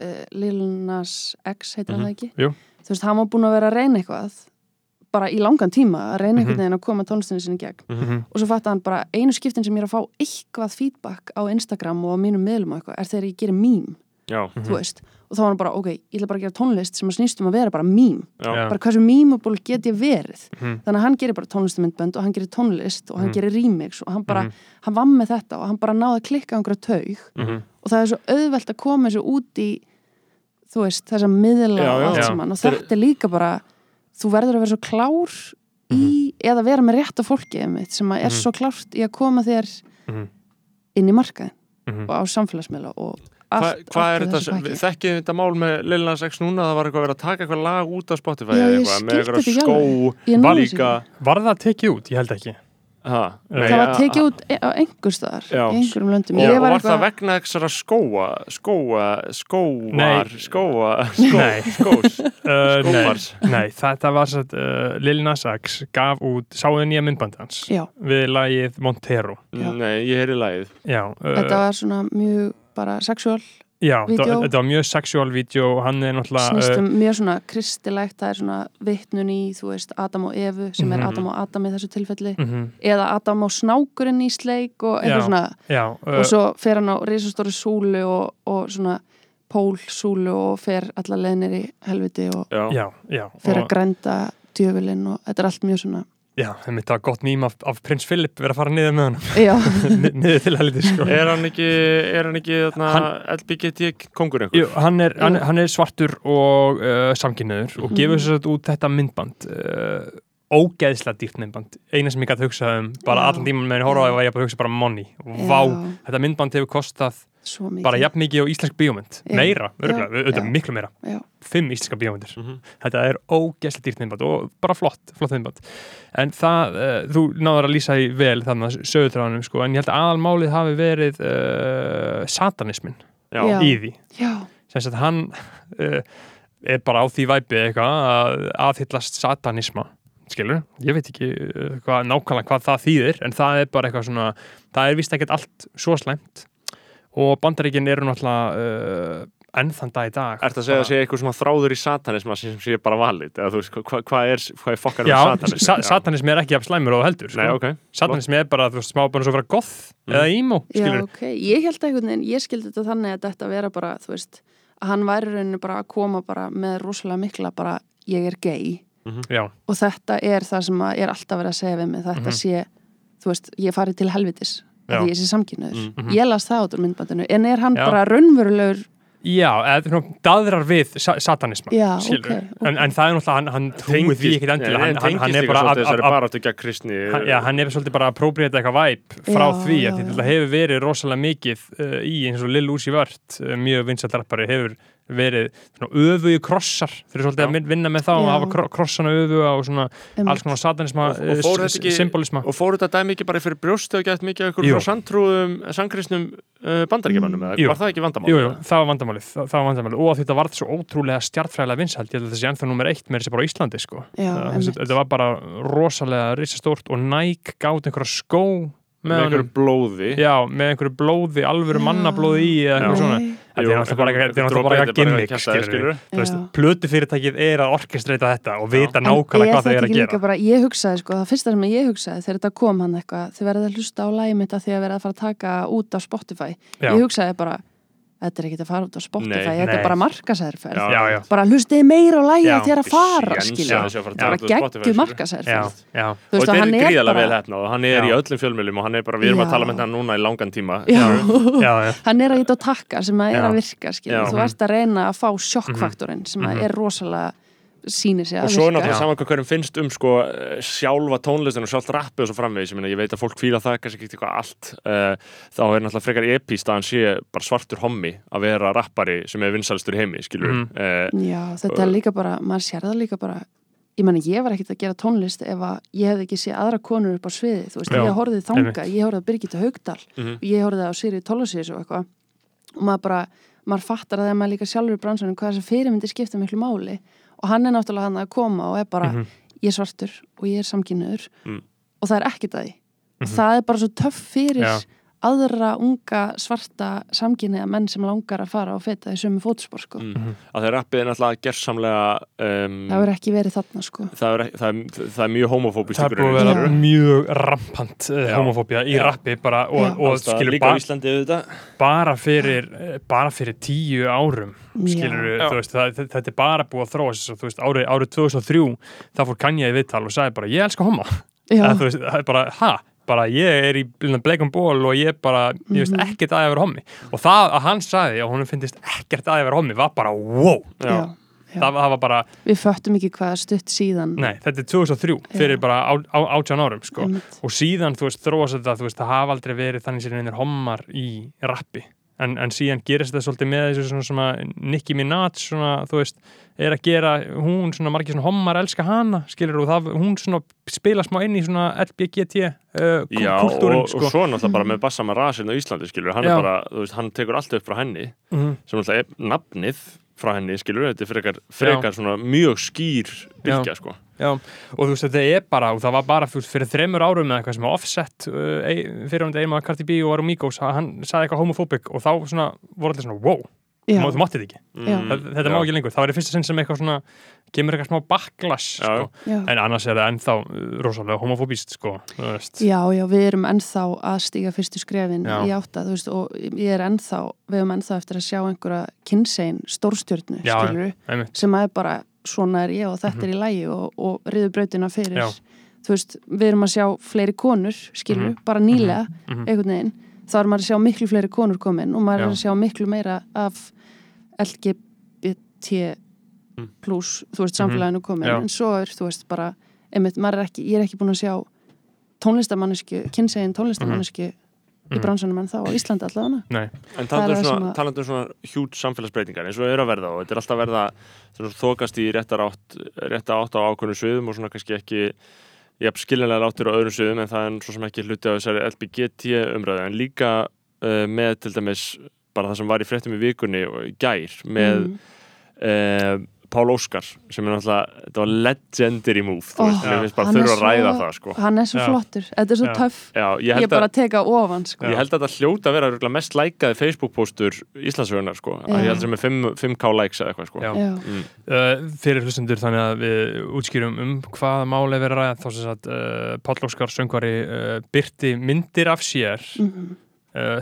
uh, Lil Nas X, heitir hann Mhm. það ekki? Jú. Þú veist, hann var búin að vera að reyna eitthvað bara í langan tíma, að reyna Mhm. einhvern veginn að koma tónlistinu sinni í gegn Mhm. og svo fatt hann bara, einu skiptin sem ég er að fá eitthvað feedback á Instagram og á mínum miðlum og eitthvað, er þegar ég gerir mím Já, Mhm. þú veist, og þá var hann bara, ok, ég ætla bara að gera tónlist sem að snýst um að vera bara mím já, bara hversu mýmable get ég verið Mhm. þannig að hann gerir bara tónlistamindbönd og hann gerir tónlist og hann Mhm. gerir remix og hann bara, Mhm. hann vann með þetta og hann bara náði að klikka á einhverja taug Mhm. og það er svo auðvelt að koma þessu út í þú veist, þessa miðla Já, og já. Já. og þetta er líka bara þú verður að vera svo klár í, eða vera með rétt af fólki einmitt, sem að er Mhm. svo klárt í að koma þér Mhm. inn í markaðin Mhm. og á samfélagsmiðla og Hva, allt, hvað er allt í þetta, þekkið þetta mál með Lil Nas X núna, það var eitthvað verið að taka eitthvað lag út af Spotify Já, eitthvað, með eitthvað skó líka Var það tekið út? Ég held ekki ha, nei, það var tekið út e- á einhver staðar Já. í einhverjum löndum og, og var eitthvað- það vegna þessara skóa skóa, skóar Nei. skóa, skó, Nei. skós uh, nei, nei, þetta var satt, uh, Lil Nas X gaf út, sáðu nýja myndband hans Já, við lagið Montero Já. nei, ég heyri lagið Já, uh, þetta var svona mjög bara sexual, já þetta, var mjög sexual vídeo og hann er náttúrulega snýst uh, um mjög svona kristilegt, það er svona vittnun í, þú veist, Adam og Evu sem Mhm. er Adam og Adam í þessu tilfelli mhm, eða Adam og snákurinn í sleik og eitthvað Já. svona, Já, uh, og svo fer hann á risastóri súlu og, og svona pól súlu og fer alla leðnir í helviti og já, fer og, að grænda djöfulinn og þetta er allt mjög svona Já, það mitt var gott mým af, af prins Philip verið að fara niður með hann niður til helviti sko. Er hann ekki er hann ekki þarna, Hann- LBGT kongur einhver? Jú, hann, er, hann, hann er svartur og uh, samkynniður og Mhm. gefur sér út þetta myndband uh, ógeðslega dýrt myndband. Eina sem ég gæti hugsað um bara allan tíman með henni horfa á Já. var ég bara að hugsa bara money. Og vá, þetta myndband hefur kostað bara jafn mikið á íslensk bíómynd. Já. meira, auðvitað miklu meira. Já, fimm íslenska bíómyndir. Mhm. þetta er ógeðslega dýrt myndband og bara flott, flott myndband. En það, uh, þú náður að lýsa í vel þannig að sögutráðanum sko, en ég held að aðalmálið hafi verið uh, satanismin já, í því. Sem sagt hann uh, er bara á því væpi eitthvað að aðhyllast satanisma skilur, ég veit ekki uh, hvað, nákvæmlega hvað það þýðir en það er bara eitthvað svona, það er vist ekkert allt svo slæmt og bandaríkin eru náttúrulega uh, enn þann dag í dag. Ertu að segja að segja eitthvað svona þráður í satanisma sem sé bara valið, eða þú veist, hvað hva er, hvað er fokkar um satanisma? sa satanismi er ekki af slæmur og heldur sko. Nei, ok, Satanismi er bara, þú veist, smá bara svo að vera goth Mm. eða emo, já, skilur ok. Ég held einhvern veginn, ég skildi þetta þannig að þetta vera bara, þú veist, að hann væri í rauninu bara að koma bara með rosalega mikla bara, ég er gay. Já, og þetta er það sem að er alltaf verið að segja við mig, þetta Mhm. sé þú veist, ég farið til helvitis Að því ég sé samkynniður, Mm. Mhm. ég las það út úr myndbandinu, en er hann Já. bara raunverulegur Já, eða daðrar við sa satanisma, Já, skilur ok, ok. En, en það er náttúrulega, hann, hann trúið því ekkit endilega hann, hann, hann er bara hann, já, hann er svolítið bara að próbreyta eitthvað væp frá Já, því að þetta hefur verið rosalega mikið uh, í eins og Lil Uzi Vört uh, mjög vinsættarpari hefur verið svona öfugi krossar eru svolítið Já. að vin- vinna með þá að Já. hafa kro krossana öfuga og svona Einmitt. alls konar satanisma, Og- og þetta symbolisma Og fór þetta dæmi ekki bara fyrir brjóstu og gett mikið einhverjum frá sandtrúðum, sangkristnum uh, bandaríkjumannum, eða Jú. var það ekki vandamál? Jú, jú, það var vandamálið, það, það var vandamálið og þetta varð svo ótrúlega stjartfræðilega vinsælt ég held að þessi ennþá nummer eitt með þessi bara á Íslandi sko. Já, Það- þetta var bara rosalega risastórt og Nike gátt einhverja skó Með með, einhverju blóði. Já, með einhverju blóði, alvöru mannablóði í eða eitthvað svona. Þetta er náttúrulega bara, þetta er náttúrulega bara eitthvað gimmick, skilur skilur Þú veist, Já. plötufyrirtækið er að orkestreita þetta og vita nákvæmlega hvað það er að gera. ég hugsaði sko, það fyrsta sem ég hugsaði þegar þetta kom hann eitthvað, þið verðið að hlusta á lægi mitt að því að fara að taka út á Spotify. Já. ég hugsaði bara, þetta er ekkert að fara út á Spotify, Nei. þetta Nei. er bara markasærferð Já. já, já, bara hlustiði meira Já. að þér að fara Séns skilja, að þessi að fara að bara taka já, þú og þetta er er gríðalega vel hefna og hann er í öllum fjölmjölum og hann er bara, við erum að tala með hann núna í langan tíma. Já. já, já, hann er að ít og takka sem að er að virka þú ert að reyna að fá sjokkfaktorinn sem að Mhm. er rosalega sýnir sig og svo er náttúrulega saman hvað hverjum finnst um sko sjálfa tónlistin og sjálft rappi og svo framvegis, ég meina ég veit að fólk fíla það kannski ekki eitthvað allt. Uh, þá er náttúrulega frekar epíst að hann sé bara svartur hommi að vera rappari sem er vinsælstur í heimi, skilur Mhm. uh, Já, þetta er líka bara, maður sér það líka bara ég meni, ég var ekkert að gera tónlist ef að ég hefði ekki séð aðra konur upp á sviði þú veist, Já, ég horfið þanga, ég horfið að Birgitta Haugdal Mhm. og ég horfið á Siri Tóllasís og eitthvað. Og maður bara, maður fattar að þegar maður líka sjálfur í bransunum hvað þess að fyrirmyndi skipta miklu máli og hann er náttúrulega hann að koma og er bara, Mhm. ég er svartur og ég er samkynniður Mm. og það er ekkert að því og það er bara svo töff fyrir Já. Aðra unga svarta samkynniða menn sem langar að fara og feta í sömu fótspor sko. mm. að þeir rappið er náttúrulega gersamlega um, það verður ekki verið þarna sko. það, er, það, er, það er mjög homofóbist það er búið að vera mjög rampant uh, Já. homofóbía í rappi bara og, og skilur líka á ba Íslandi auðvitað bara fyrir eh, bara fyrir tíu árum skilur veist, það, þetta- er bara búið að þróa þú veist, árið, árið 2003 þá fór Kanye í viðtal og sagði bara ég elska homma, Já. Eða, þú veist, það er bara ha, bara ég er í bleikum ból og ég bara, ég veist Mhm. ekkert að ég vera hommi og það að hann sagði og hún finnist ekkert að ég vera hommi var bara wow, Já. Já. Það, það var bara Við föttum ekki hvað er stutt síðan nei, þetta er 2003 fyrir Já. bara á, á, átján árum sko. Og síðan, þú veist, þróast þetta þú veist, það hafa aldrei verið þannig sem einir hommar í rappi, en, en síðan gerist þetta svolítið með þessu svona, svona Nicki Minaj, svona, þú veist er að gera, hún svona margir svona hommar elska hana, skilur, og það, hún svona spila smá inn í svona LBGT uh, Já, kultúrin, og, sko og svo náttúrulega bara með Bassama Rasin á Íslandi, skilur, hann Já. er bara, þú veist, hann tekur allt upp frá henni Mhm. sem náttúrulega er nafnið frá henni, skilur, þetta er frekar, frekar svona mjög skýr bylgja, sko. Já, og þú veist, þetta er bara, og það var bara fyrir, fyrir þreymur árum með eitthvað sem var offset uh, fyrir hann einu að Cardi B og Arumigos hann sagði eitthvað homofóbik og þá svona voru allir svona, wow. Þú mátti þetta ekki Já. þetta, þetta má ekki lengur, það var í fyrsta sinn sem eitthvað svona kemur eitthvað smá backlash Já, sko. En annars er það ennþá uh, rosalega homofóbist sko, þú veist Já, já, við erum ennþá að stíga fyrstu skrefin Já. í átta, þú veist, og ég er ennþá, við erum ennþá eftir að sjá einhverja kynsegin stórstjörnu, Já, skilur einmitt. sem að er bara, svona er ég og þetta er í lægi og, og riður brautina fyrir, Mhm. Já. þú veist, við erum að sjá fleiri konur, skilur, Mhm. bara nýlega, Mhm. einhvern veginn, þá er maður að sjá miklu fleiri konur komin og maður er Já. að sjá miklu meira af LGBT Mm. plus, þú veist, samfélaginu komin, Já. en svo er, þú veist, bara, einmitt, er ekki, ég er ekki búin að sjá tónlistamannesku, kynsegin tónlistamannesku í Mhm. bransunum en þá á Íslandi allavega Nei, En Það talandi er um það svona, um svona hjút samfélagsbreytingar eins og er að verða og þetta er alltaf að verða þokast í réttar átt, rétta átt á ákveðnum sviðum og svona kannski ekki jafn skiljanlega áttur á öðrum sviðum en það er svo sem ekki hluti á þessari LBGT umræðu en líka uh, með til dæmis bara það sem var í fréttum í vikunni gær með mm. uh, Pál Óskar sem er náttúrulega, þetta var legendary move þú Ó, veist, mér finnst bara er þurfa að ræða það sko. hann er svo Já. flottur, þetta er svo Já. töff Já, ég ég, held bara að teka ofan sko. Ég held að þetta hljóta að vera mest lækaði Facebook-póstur Íslandsögunar sko. Ég held sem er 5, 5k likes eða eitthvað sko. Já. Já. Mm. uh, fyrir hlustendur þannig að við útskýrum um hvaða máli verið að ræða þá sem sagt uh, Páll Óskar söngvari uh, byrti myndir af sér Mhm. uh,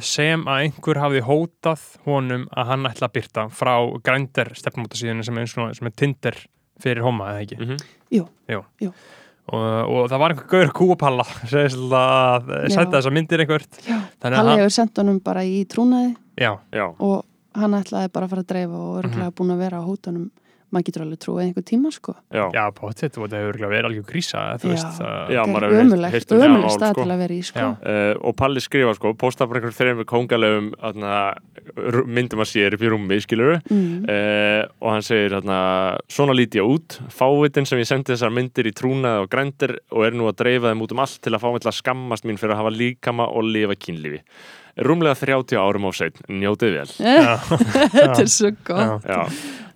sem að einhver hafði hótað honum að hann ætla að byrta frá grændir stefnumótasíðinu sem eins og- sem er Tinder fyrir homma eða ekki? Mm og, og það var einhver gaur að Já. setja þessa myndir einhvert. Já. þannig að Palli hann, hefur sendt honum bara í trúnaði. Já, Já, og hann ætlaði bara að fara að dreifa og Mhm. örgulega búin að vera á hótanum maður getur alveg trúið einhver tíma sko. Já, já, potið þetta hefur verið algjör krísa þú Já. veist, uh, Já, maður hefur heyrt- ömulegt, heyrt um það ömulegt mál, stað sko. til að vera í sko. Uh, og Palli skrifa sko, posta bara einhverjum þreim kongalegum myndum að sér upp í rúmi skilur mm. uh, og hann segir atna, svona líti ég út. Fávitin sem ég sendi þessar myndir í trúnaði og grændir og er nú að dreifa þeim út um allt til að fá mig til að skammast mín fyrir að hafa líkama og lifa kynlífi. Rúmlega 30 árum á sveinn, njótið vel. Þetta er svo gott. Já,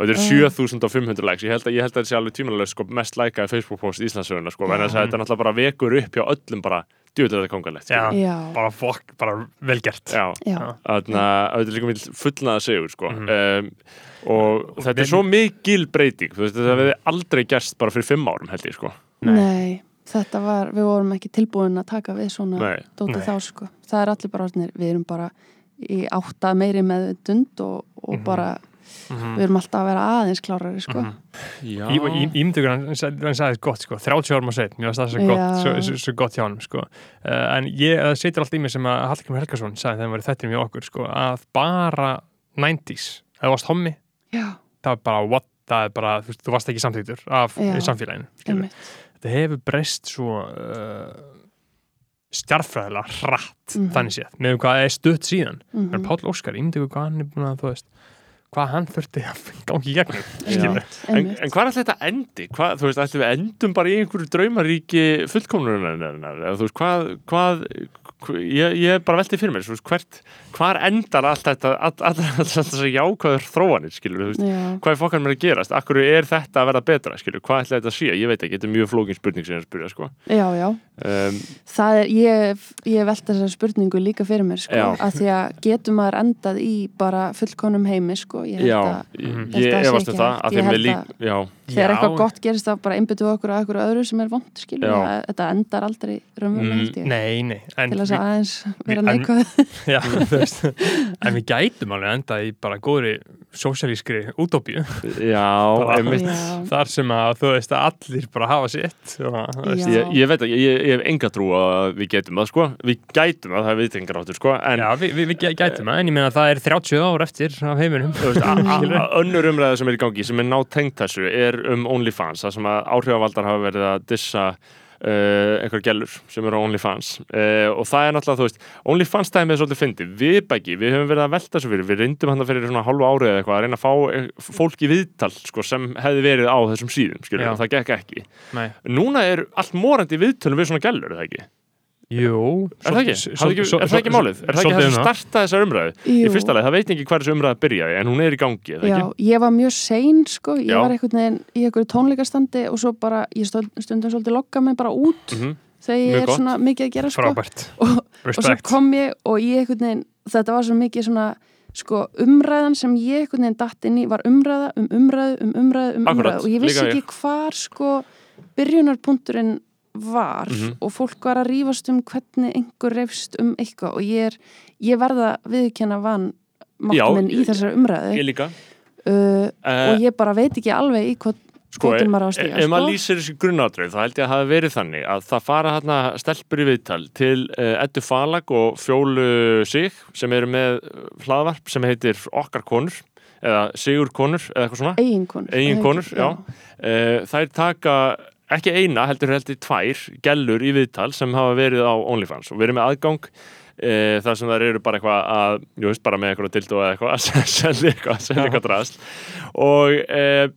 og þetta er 7500 likes ég held að, ég held að þetta sé alveg tímalega sko, mest likeaði Facebook-post í Íslandsöguna sko, en þetta náttúrulega bara vekur upp hjá öllum bara djúður þetta kongalegt. Já, bara fokk, bara velgert Já, já, þannig að þetta er líka mjög fullnaða segur sko. Mhm. um, og þetta er svo mikil breyting þú veist, þetta hefði aldrei gerst bara fyrir fimm árum held ég sko. nei. þetta var, við vorum ekki tilbúin að taka við svona Nei. dótið Nei. þá sko það er allir bara orðnir, við erum bara í átta meiri meðvitund og, og Mhm. bara Mhm. við erum alltaf að vera aðeins klárari sko. Mhm. Já, Ímyndugur hann, sagði- hann sagði gott sko, 30 árum að setja, mér varst það svo gott, svo, svo, svo gott hjá hann sko. uh, en ég, það setur allt í mig sem að Hallgrimur Helgason sagði þegar hann var í þettinum hjá okkur sko, að bara 90s, ef þú varst hommi Já, það er bara what, það er bara, þú, þú varst ekki samþýttur af Já. samfélaginu þetta hefur breyst svo uh, stjarfræðilega hratt Mhm. þannig séð, með hvað er stutt síðan Mhm. en Páll Óskar, ímyndugur hvað hann er búin að þú veist, hvað hann þurfti að gangi í gegnum. En, en hvað er alltaf þetta endi? Hvað, þú veist, ætlum við endum bara í einhverju draumaríki fullkomnunarinnar? Eða þú veist, hvað, hvað, hv- ég, ég er bara veltið fyrir mér, veist, hvert, hvar endar allt þetta, all, all, all, all, þessar jákvæður þróanir, skilur, veist, hvað er fokkar mér að gerast? Akkur er þetta að verða betra, skilur, hvað ætla þetta að sé? Ég veit ekki, þetta er mjög flókin spurning sem ég er að spyrja, sko. já, já Um, Það er, ég, ég velt þessar spurningu líka fyrir mér sko, að því að getur maður endað í bara fullkonum heimi sko, ég held já, að ég, Held ég að sé efast um það, að Ég þeim er held lík, að- já, þegar Já. eitthvað gott gerist þá bara einbyttu okkur að eitthvað öðru sem er vond skilur, Já. að, þetta endar aldrei Mm, ég, Nei, nei. En til þess að aðeins vera neikvæð. Já, þú veist, en við gætum alveg enda í bara góðri sósialískri útópíu. Já, einmitt. Já, þar sem að þú veist að allir bara hafa sitt Já. Ég, ég veit ekki, ég, ég hef enga trú að við getum það, sko, við gætum það, það er viðtengar áttur, sko, en Já, við, við, við gæ- gætum það, en ég meina að það er 30 ár eftir af heiminum Önnur umræða sem er í gangi sem er nátengt þessu er um OnlyFans það sem að áhrifavaldar hafa verið að dissa uh, einhver gælur sem eru á OnlyFans uh, og það er náttúrulega, þú veist OnlyFans dæmið er svolítið fyndið, við bæki við höfum verið að velta þessu fyrir, við reyndum hann fyrir svona hálfu árið eða eitthvað að reyna að fá eh, fólk í viðtal sko, sem hefði verið á þessum síðum skilur, Já. og það gekk ekki Nei. núna er allt morandi viðtölum við svona gælur, er það ekki? Jú Er það ekki? Er það ekki málið? Er það ekki það sem starta þessar umræðu? Í fyrsta leið, það veit ekki hvað þessu umræða byrjaði en hún er í gangi, er það Já, ekki? ég var mjög sein sko, ég Já. var einhvern veginn í einhverju tónleikastandi og svo bara, ég stundum svolítið lokka mig bara út Mhm. þegar ég Mjög er gott. svona mikið að gera sko Frábært, og, og svo kom ég og ég einhvern veginn, þetta var svo mikið svona sko umræðan sem ég einhvern veginn datt inn í var umræða um umræðu um umræðu um Akkurat, umræðu og ég vissi ekki hvar sko byrjunarpunkturinn var Mhm. og fólk var að rífast um hvernig einhver reyfst um eitthvað og ég er, ég verða viðkenna van Já, máttu minn í þessari umræðu Ég líka uh, uh, og ég bara veit ekki alveg í hvað Sko, að ef maður sko. lýsir þessu grunnátröð þá held ég að það hafi verið þannig að það fara hérna stelpur í viðtal til uh, Eddu Falag og Fjólu Sig sem eru með hlaðvarp sem heitir Okkar konur eða Sigur konur eða eitthvað svona eiginkonur Eiginkonur, já. uh, þær taka ekki eina, heldur heldur tvær gellur í viðtal sem hafa verið á OnlyFans. Og verið með aðgang uh, þar sem þær eru bara eitthvað að, jú veist, bara með eitthvað dildo eða eitthvað að selja eitthvað, selja eitthvað drast og uh,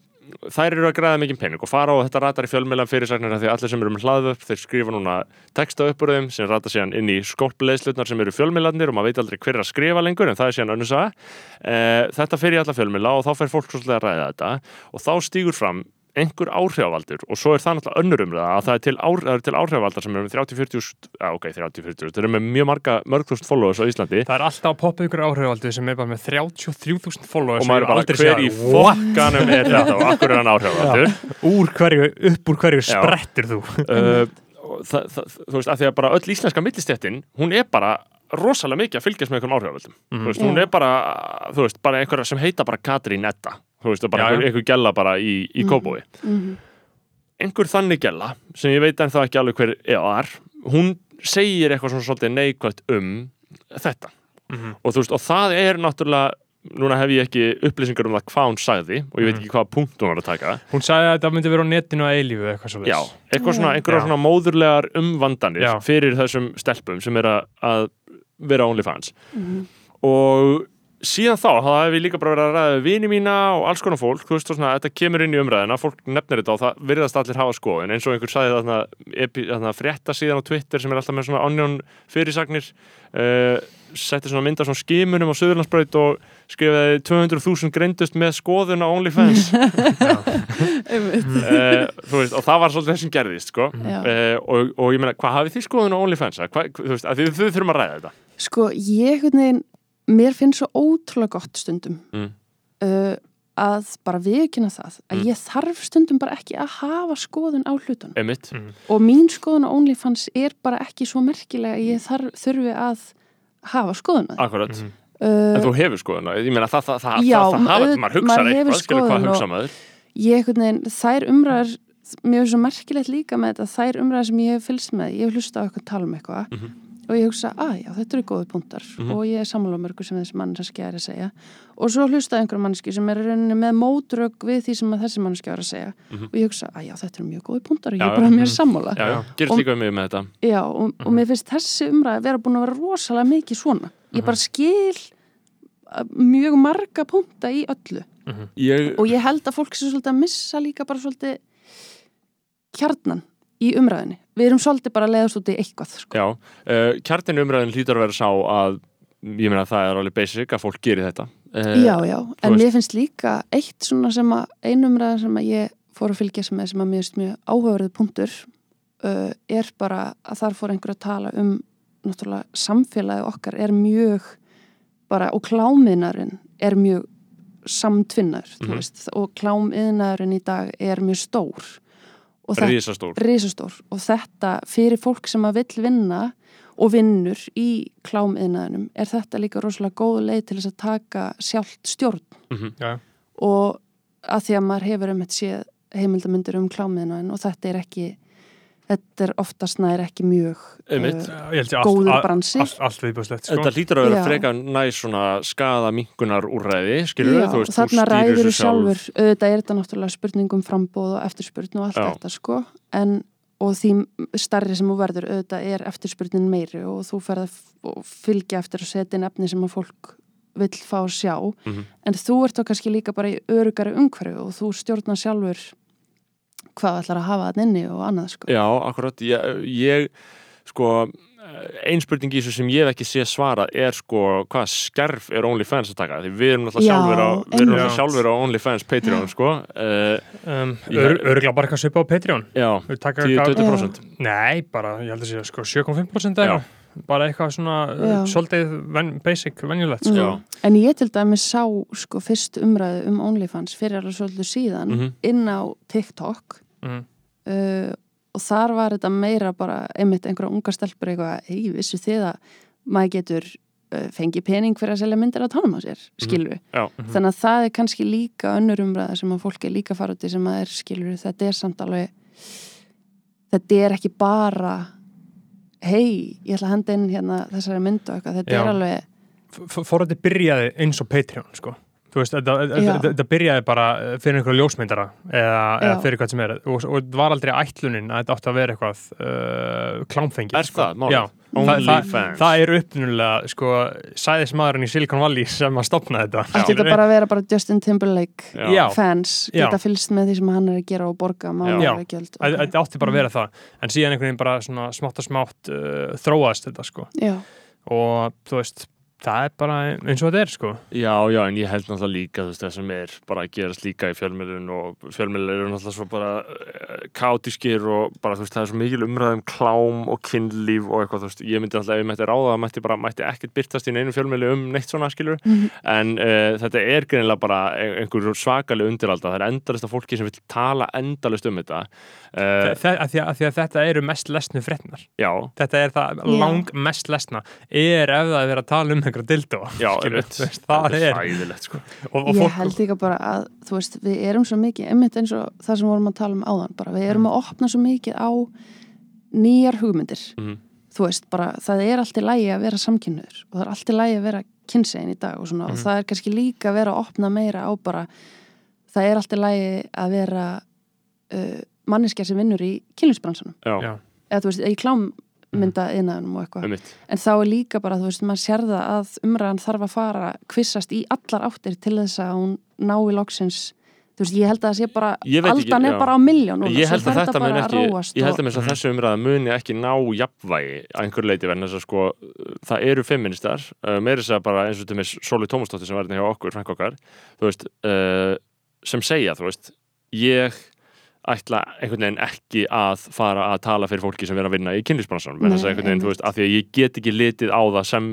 þær eru að græða mikið pening og fara á þetta ratar í fjölmjölan fyrirsagnir því að allir sem eru með hlaðu upp þeir skrifa núna texta upp úr þeim sem rata síðan inn í skolpleðslutnar sem eru fjölmjölanir og maður veit aldrei hver er að skrifa lengur en það er síðan önnur saga. E, þetta fer í alla fjölmjöla og þá fer fólk svolítið að ræða þetta og þá stígur fram einhver áhrifavaldur og svo er það náttúrulega önnur umræða að það er til, ár, það er til áhrifavaldar sem eru með 30-40 já ok, 30-40, þeir eru með mjög marga mörgþúst followers á Íslandi. Það er alltaf að poppa ykkur áhrifaldi sem er bara með 33.000 followers og maður er bara, hver í fokkanum er þetta og akkur er hann áhrifavaldur? Úr hverju, upp úr hverju sprettir þú? Uh, og það, það, þú veist, að því að bara öll íslenska millistéttin, hún er bara rosalega mikið að fylgjast með einhverjum áhrifavöldum Mhm. þú veist, hún er bara, þú veist, bara einhverja sem heita bara Katrín Edda, þú veist, bara Já, já. einhver, gella bara í, í Mhm. kópói Mhm. einhver þannig gella, sem ég veit ennþá ekki alveg hver er, hún segir eitthvað svona svolítið neikvægt um þetta, Mhm. og þú veist, og það er náttúrulega núna hef ég ekki upplýsingar um það hvað hún sagði og ég veit Mhm. ekki hvaða punkt hún var að taka Hún sagði að þetta myndi vera á netinu að eilífu eitthvað svo Já, eitthvað svona, Já. einhverja svona móðurlegar umvandanir Já. fyrir þessum stelpum sem er að, að vera OnlyFans Mhm. og síðan þá, þá hef ég líka bara verið að ræða við vini mína og alls konar fólk, þú veist, og svona, þetta kemur inn í umræðina, fólk nefnir þetta og það virðast allir hafa skoðun, eins og einhver sagði þarna, þarna frétta síðan á Twitter sem er alltaf með svona onion fyrirsagnir uh, setti svona mynda svona skimunum á Suðurlandsbraut og skrifaði 200.000 greindust með skoðun á OnlyFans. Uh, þú veist, og það var svolítið þessum gerðist sko. Uh, og, og ég meina, hvað hafið þið skoðun á OnlyFans? Hva, þú veist, að þið, þið þurfum að ræða þetta. Sko, ég einhvern veginn, mér finnst svo ótrúlega gott stundum Mm. uh, að bara viðkynna það að Mm. ég þarf stundum bara ekki að hafa skoðun á hlutunum Mm. og mín skoðun á OnlyFans er bara ekki svo merkilega að ég þarf, þurfi að hafa skoðun að akkurat Mhm. En uh, þú hefur skoðun, ég meina það, það, það, Já, það, það hafa, maður hugsar maður hefur eitthvað, skilur hvað hugsa og- maður. ég þær umræður mér er svo merkilegt líka með þetta þær umræður sem ég hef fylgst með, ég hef hlusta á eitthvað tala um eitthvað Mhm. Og ég hugsa, að já, þetta eru góði punktar Mhm. og ég er sammála mörgu sem þessi mannski er að segja og svo hlusta einhver mannski sem er með mótrögg við því sem að þessi mannski er að segja Mhm. og ég hugsa, að já, þetta eru mjög góði punktar og ég er bara já. mjög sammála Já, já, gerist Og- líka um mig með þetta. Já, og, og mér finnst þessi umræði vera búin að vera rosalega mikið svona. Ég bara skil uh, mjög marga punta í öllu. Ég, Og ég held að fólk sé svolítið að missa líka bara svolítið kjarnan í umræðinni. Við erum svolítið bara að leiðast út í eitthvað, sko. já, uh, kjartin umræðin hlýtur að vera sá að, ég meina það er alveg basic að fólk gerir þetta. Uh, Já, já, en veist- mér finnst líka eitt svona sem að, einu umræða sem að ég fór að fylgjast með sem að mér finnst mjög áhugaverið punktur uh, er bara að þar fór einhver að tala um náttúrulega samfélagi okkar er mjög bara, og klámiðnarinn er mjög samtvinnar, þú veist, og klámiðnarinn í dag er mjög stór og þetta Rísastór. risastór og þetta fyrir fólk sem að vill vinna og vinnur í klámiðnaðinum er þetta líka rosalega góð leið til þess að taka sjálft stjórn Mhm. Já. og að því að maður hefur um þetta séð heimildamundir um klámiðnaðin og þetta er ekki þetta er oftast nær ekki mjög uh, góður bransi allt, allt viðbúðslegt sko. Þetta hlýtur að vera Já. frekar næst svona skada minkunar úrræði, skilur Já, þú veist, þarna ræður þú sjálfur auðvitað er þetta náttúrulega spurningum frambóð og eftirspurn og allt Já. þetta sko en, og því starri sem þú verður auðvitað er eftirspurnin meiri og þú ferð að fylgja eftir að setja inn efni sem að fólk vill fá að sjá Mhm. en þú ert þá kannski líka bara í örugari umhverju og þú stjórnar sjálfur hvað ætlar að hafa þann inni og annað sko Já, akkurat, ég, ég sko, ein spurning í þessu sem ég hef ekki sé svara er sko, hvað skerf er OnlyFans að taka? Því við erum Já, sjálfur á, sjálfur á OnlyFans Patreon, sko. Uh, um, Ég- ör, Örgla bara eitthvað svipa á Patreon já, Við taka 10-20%. Nei, bara, ég held að sé sko 7,5% Já. eða bara eitthvað svona uh, Já. svolítið ven, basic, venjulegt sko. Já. Mm. En ég til dæmis sá sko fyrst umræðu um OnlyFans fyrir alveg svolítið síðan Mhm. inn á TikTok mm. uh, og þar var þetta meira bara einmitt einhverja unga stelpur eitthvað hei, vissu þið að maður getur uh, fengið pening fyrir að selja myndir á tánum á sér, skilur já, þannig að það er kannski líka önnur umræða sem að fólk er líka fara út í sem að er skilur þetta er samt alveg þetta er ekki bara hei, ég ætla að henda inn hérna þessari myndu og eitthvað, þetta Já. er alveg Fórhætti byrjaði eins og Patreon sko. Þú veist, þetta, Já. byrjaði bara fyrir einhverju ljósmyndara eða, eða Já. fyrir hvað sem er og, og þetta var aldrei ætlunin að þetta átti að vera eitthvað uh, klámfengið Er það málið? Já, það, það, það er uppnulega sko, sæðismadurinn í Silicon Valley sem að stopna þetta Ætti þetta bara að vera bara Justin Timberlake Já. Já. fans Já. geta fylgst með því sem hann er að gera og borga Já. mánulega gjöld Æ- Þetta átti bara að vera það en síðan einhvern veginn bara svona smátt og smátt uh, þróaðist þetta sko Já, og þú veist, það er bara eins og þetta er sko. Já, já, en ég held náttúrulega líka veist, það sem er bara að gerast líka í fjölmiðlun og fjölmiðlun eru náttúrulega svo bara uh, kátískir og bara þú veist, það er svo mikil umræðum klám og kynlíf og eitthvað, þú veist, ég myndi náttúrulega ef ég mætti ráða það mætti bara, mætti ekkert byrtast í neinu fjölmiðlu um neitt svona skilur, Mhm. en uh, þetta er greinilega bara ein- einhver svakaleg undiralda, það er endalist af fólki sem vil tala endalist um þetta uh, Þe- að því að, að því að þetta eru mest lesnu fréttnar Já, þetta er það Já. lang mest lesna. Er ef það er að tala um einhverja dildó já, Skilur, einmitt. þú veist, það er hræðilegt sko og, og ég fólk, held líka bara að þú veist, við erum svo mikið, einmitt eins og það sem vorum að tala um áðan, bara við erum að opna svo mikið á nýjar hugmyndir Mhm. þú veist, bara það er allt í lægi að vera samkynniður og það er allt í lægi að vera kynsegin í dag og svona, og það er kannski líka að vera að opna meira á bara það er allt í lægi að vera uh, manneskja sem vinnur í Já. eða þú veist, í klámmynda innæðunum og eitthvað. En þá er líka bara, þú veist, maður sér það að umræðan þarf að fara kvissast í allar áttir til þess að hún nái loksins, þú veist, ég held að það sé bara, aldan er bara á miljón Ég held að þetta mun bara ekki, ég held og- að, að þessu umræða muni ekki ná jafnvægi að einhver leiti verðin þess að sko það eru feministar, uh, meiri þess að bara eins og til með Sóli Tómasdóttir sem var hérna hjá okkur, okkar, þú veist uh, sem segja, þú veist ég ætla einhvern veginn ekki að fara að tala fyrir fólki sem er að vinna í kynlísbransanum, en þess að einhvern veginn, þú veist, af því að ég get ekki litið á það sem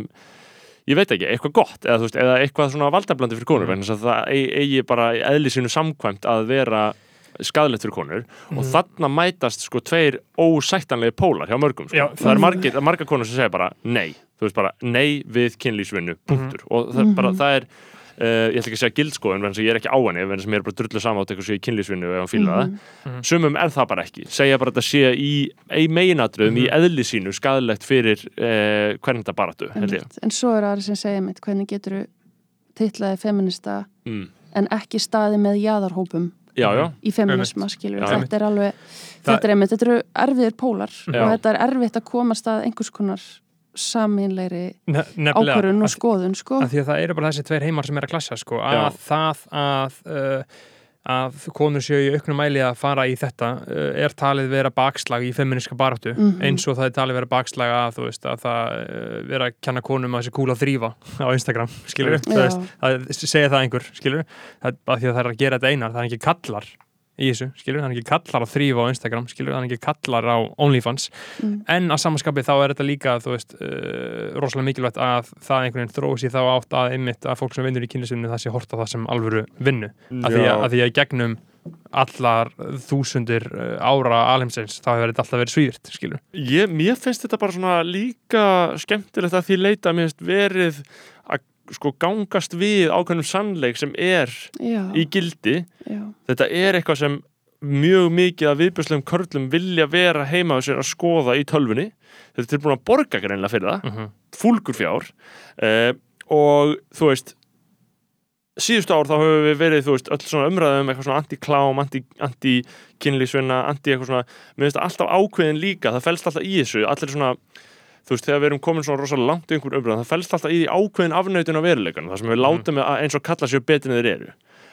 ég veit ekki, eitthvað gott eða, veist, eða eitthvað svona valdablandi fyrir konur Mm. mm. það eigi, bara í eðli sínu samkvæmt að vera skadalegt fyrir konur og þarna mætast sko tveir ósættanlegi pólar hjá mörgum sko. Já, það er margir, margar konur sem segja bara nei, þú veist bara nei við kynlýsvinnu, punktur og það, Mhm. bara, það er uh, ég ætla ekki að segja gildskoðun en ég er ekki á henni, en sem er bara drullu saman átt eitthvað sé í kynlýsvinnu ef hann fíla Mhm. það sumum er það bara ekki, segja bara að þetta sé í, í meginadröðum, í eðli sínu skadilegt fyrir uh, hvernig þetta baratu ég. En svo er aðri sem segja mitt hvernig getur þú titlaði feminista mm. en ekki staði með jaðarhópum já, já, í feminisma, skilur Já, þetta er alveg, þetta er einmitt þetta eru erfiðir pólar og þetta er erfitt að komast að einhvers konar nefnilega ákvörun og að- skoðun, sko að því að það eru bara þessi tveir heimar sem er að klassa sko, Já. að það að uh, að konur séu í auknum mæli að fara í þetta uh, er talið vera bakslag í feministka baráttu Mhm. eins og það er talið vera bakslag að þú veist að það uh, vera að kenna konum að þessi kúla þrýfa á Instagram skilur Já. það, veist, að segja það einhver skilur það, að því að það er að gera þetta einar það er ekki kallar í þessu, skilur, er ekki kallar að þrýfa á Instagram, skilur, er ekki kallar á OnlyFans, Mm. en að samanskapi þá er þetta líka, þú veist, uh, rosalega mikilvægt að það einhvern veginn þrói sér þá átt að einmitt að fólk sem vinnur í kynlisvinnu það sé horta það sem alvöru vinnu. Að því að, að því að í gegnum allar þúsundir uh, ára alheimsins þá hefur þetta alltaf verið svíðirt, skilur. Ég, mér finnst þetta bara svona líka skemmtilegt að því leita mér finnst verið sko gangast við ákveðnum sannleik sem er já, í gildi. Já, þetta er eitthvað sem mjög mikið af viðbjörslegum körlum vilja vera heima á sér að skoða í tölvunni. Þetta er tilbúin að borga greinlega fyrir það. Mm -hmm. fúlgur fjár. Uh, og þú veist síðustu ár þá höfum við verið þú veist, öll svona umræðum eitthvað svona anti-klám, anti-kynlísvinna anti eitthvað svona, mér finnst alltaf ákveðin líka það fælst alltaf í þessu, allir svona þú veist, þegar við erum komin svona rosalega langt í einhver umræðum, það fælst alltaf í því ákveðin afnöytun á veruleikan, það sem við látum mm. eins og kalla sér betur en þeir eru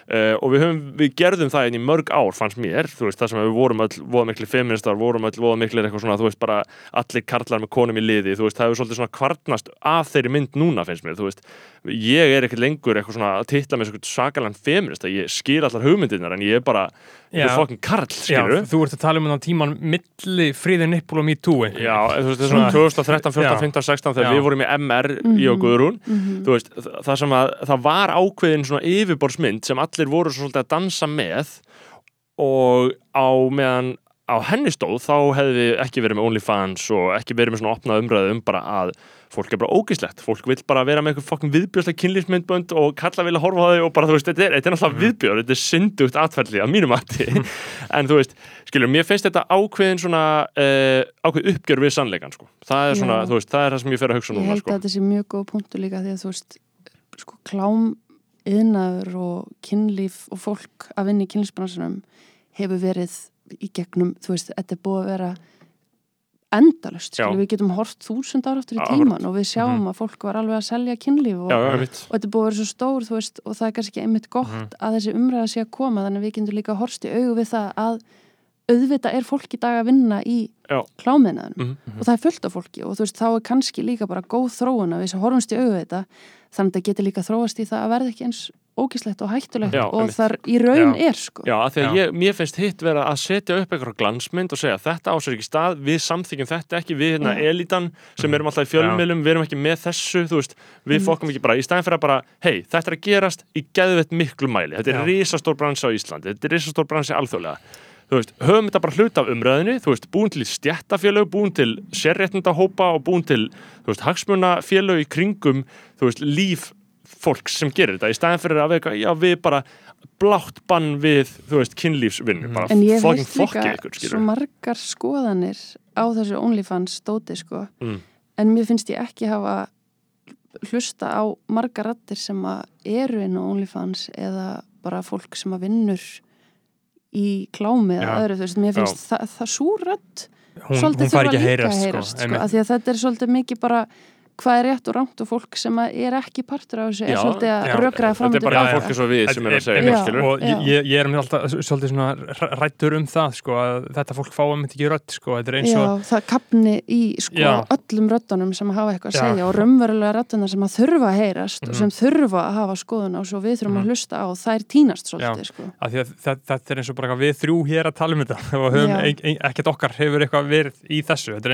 Uh, og við, höfum, við gerðum það inn í mörg ár fannst mér, þú veist, það sem við vorum öll voða miklu feministar, vorum öll voða miklu eitthvað svona, þú veist, bara allir karlar með konum í liði þú veist, það hefur svolítið svona kvartnast af þeirri mynd núna, finnst mér, þú veist ég er ekkert lengur eitthvað svona að titla með svona sakalan feminist, að ég skil allar hugmyndirnar en ég er bara, ég er fokkin karl Já, skilur þú ert að tala um þann tíman milli friði nippul og me too Já, þú veist, það er svona 2013, 14, Já. 15, 16 þegar Já. við vorum í MR í og Guðrún. Mhm, þú veist, það sem að það var ákveðin svona yfirborðsmynd sem allir voru svo svolítið að dansa með og á meðan á henni stóð þá hefði við ekki verið með OnlyFans og ekki verið með svona opnað umræðu um bara að fólk er bara ógislegt, fólk vil bara vera með eitthvað fokkin viðbjörnslega kynlýfsmyndbönd og kalla vilja horfa á þau og bara þú veist, þetta er, þetta er náttúrulega viðbjörn, þetta er syndugt atferðli að mínum mati, en þú veist skilur, mér finnst þetta ákveðin svona uh, ákveð uppgjör við sannleikan sko. það er svona, Já. þú veist, það er það sem ég fer að hugsa ég núna held sko. að þetta sé mjög góð punktu líka því að þú veist sko klám yðnaður og kynlíf og fólk að vinna í gegnum, þú veist, þetta er búið að vera endalust, við getum hort þúsund ára aftur í tíman og við sjáum að fólk var alveg að selja kynlíf og, já, og þetta er búið að vera svo stór, þú veist, og það er kannski einmitt gott að þessi umræða sé að koma þannig að við getum líka horst í augu við það að auðvitað er fólk í dag að vinna í Já. klámiðnaðum Mhm, og það er fullt af fólki og þú veist, þá er kannski líka bara góð þróun að við sem horfumst í augu við þetta þannig að þetta getur líka þróast í það að verða ekki eins ógislegt og hættulegt Já, og þar í raun Já. er sko Já, af því að ég, mér finnst hitt vera að setja upp eitthvað glansmynd og segja þetta ásver ekki stað, við samþykjum þetta ekki við hérna Já. elitan sem erum alltaf í fjölmiðlum, við erum ekki með þessu þú veist, við Einmitt. fokkum ekki bara í staðin fyrir að bara, hei, þetta er að gerast í geðvett miklu mæli, þetta er risastór bransi á Íslandi, þetta er risastór bransi alþjóðlega þú veist, höfum þetta bara hluta af umræðinni þú veist, búin til stjættafélög, búin til sérréttindahópa og búin til þú veist, hagsmunafélög í kringum þú veist, líf fólks sem gerir þetta. Í staðin fyrir að veika, já við bara blátt bann við, þú veist, kynlífsvinnu. Bara en ég hef fucking heilt fokki líka ykkur, svo skilur margar skoðanir á þessu OnlyFans stóti sko. Mm. en mér finnst ég ekki hafa hlusta á margar rattir sem að eru inn á OnlyFans eða bara fólk sem að vinnur í klámi eða öðru, þú veist, mér finnst það, það hún, svolítið þurfa að líka heyrast, að sko, heyrast sko, einmitt. að því að þetta er svolítið mikið bara hvað er rétt og rámt og fólk sem er ekki partur af þessu er Já, svolítið að rökraða fram þetta er bara Já, það já. fólk eins og við sem er að segja Já. og Já. ég, ég er mér alltaf svolítið svona rættur um það sko, að þetta fólk fá um þetta ekki rödd sko, þetta er eins Já, og það kapni í sko Já. öllum röddunum sem hafa eitthvað að Já. segja og raunverulega röddunar sem að þurfa að heyrast Mhm. og sem þurfa að hafa skoðun á svo við þurfum Mhm. að hlusta á og þær tínast svolítið sko. að því að það- þetta er eins og bara við þrjú hér að tala um þetta og höfum ekkert okkar hefur eitthvað verið í þessu þetta er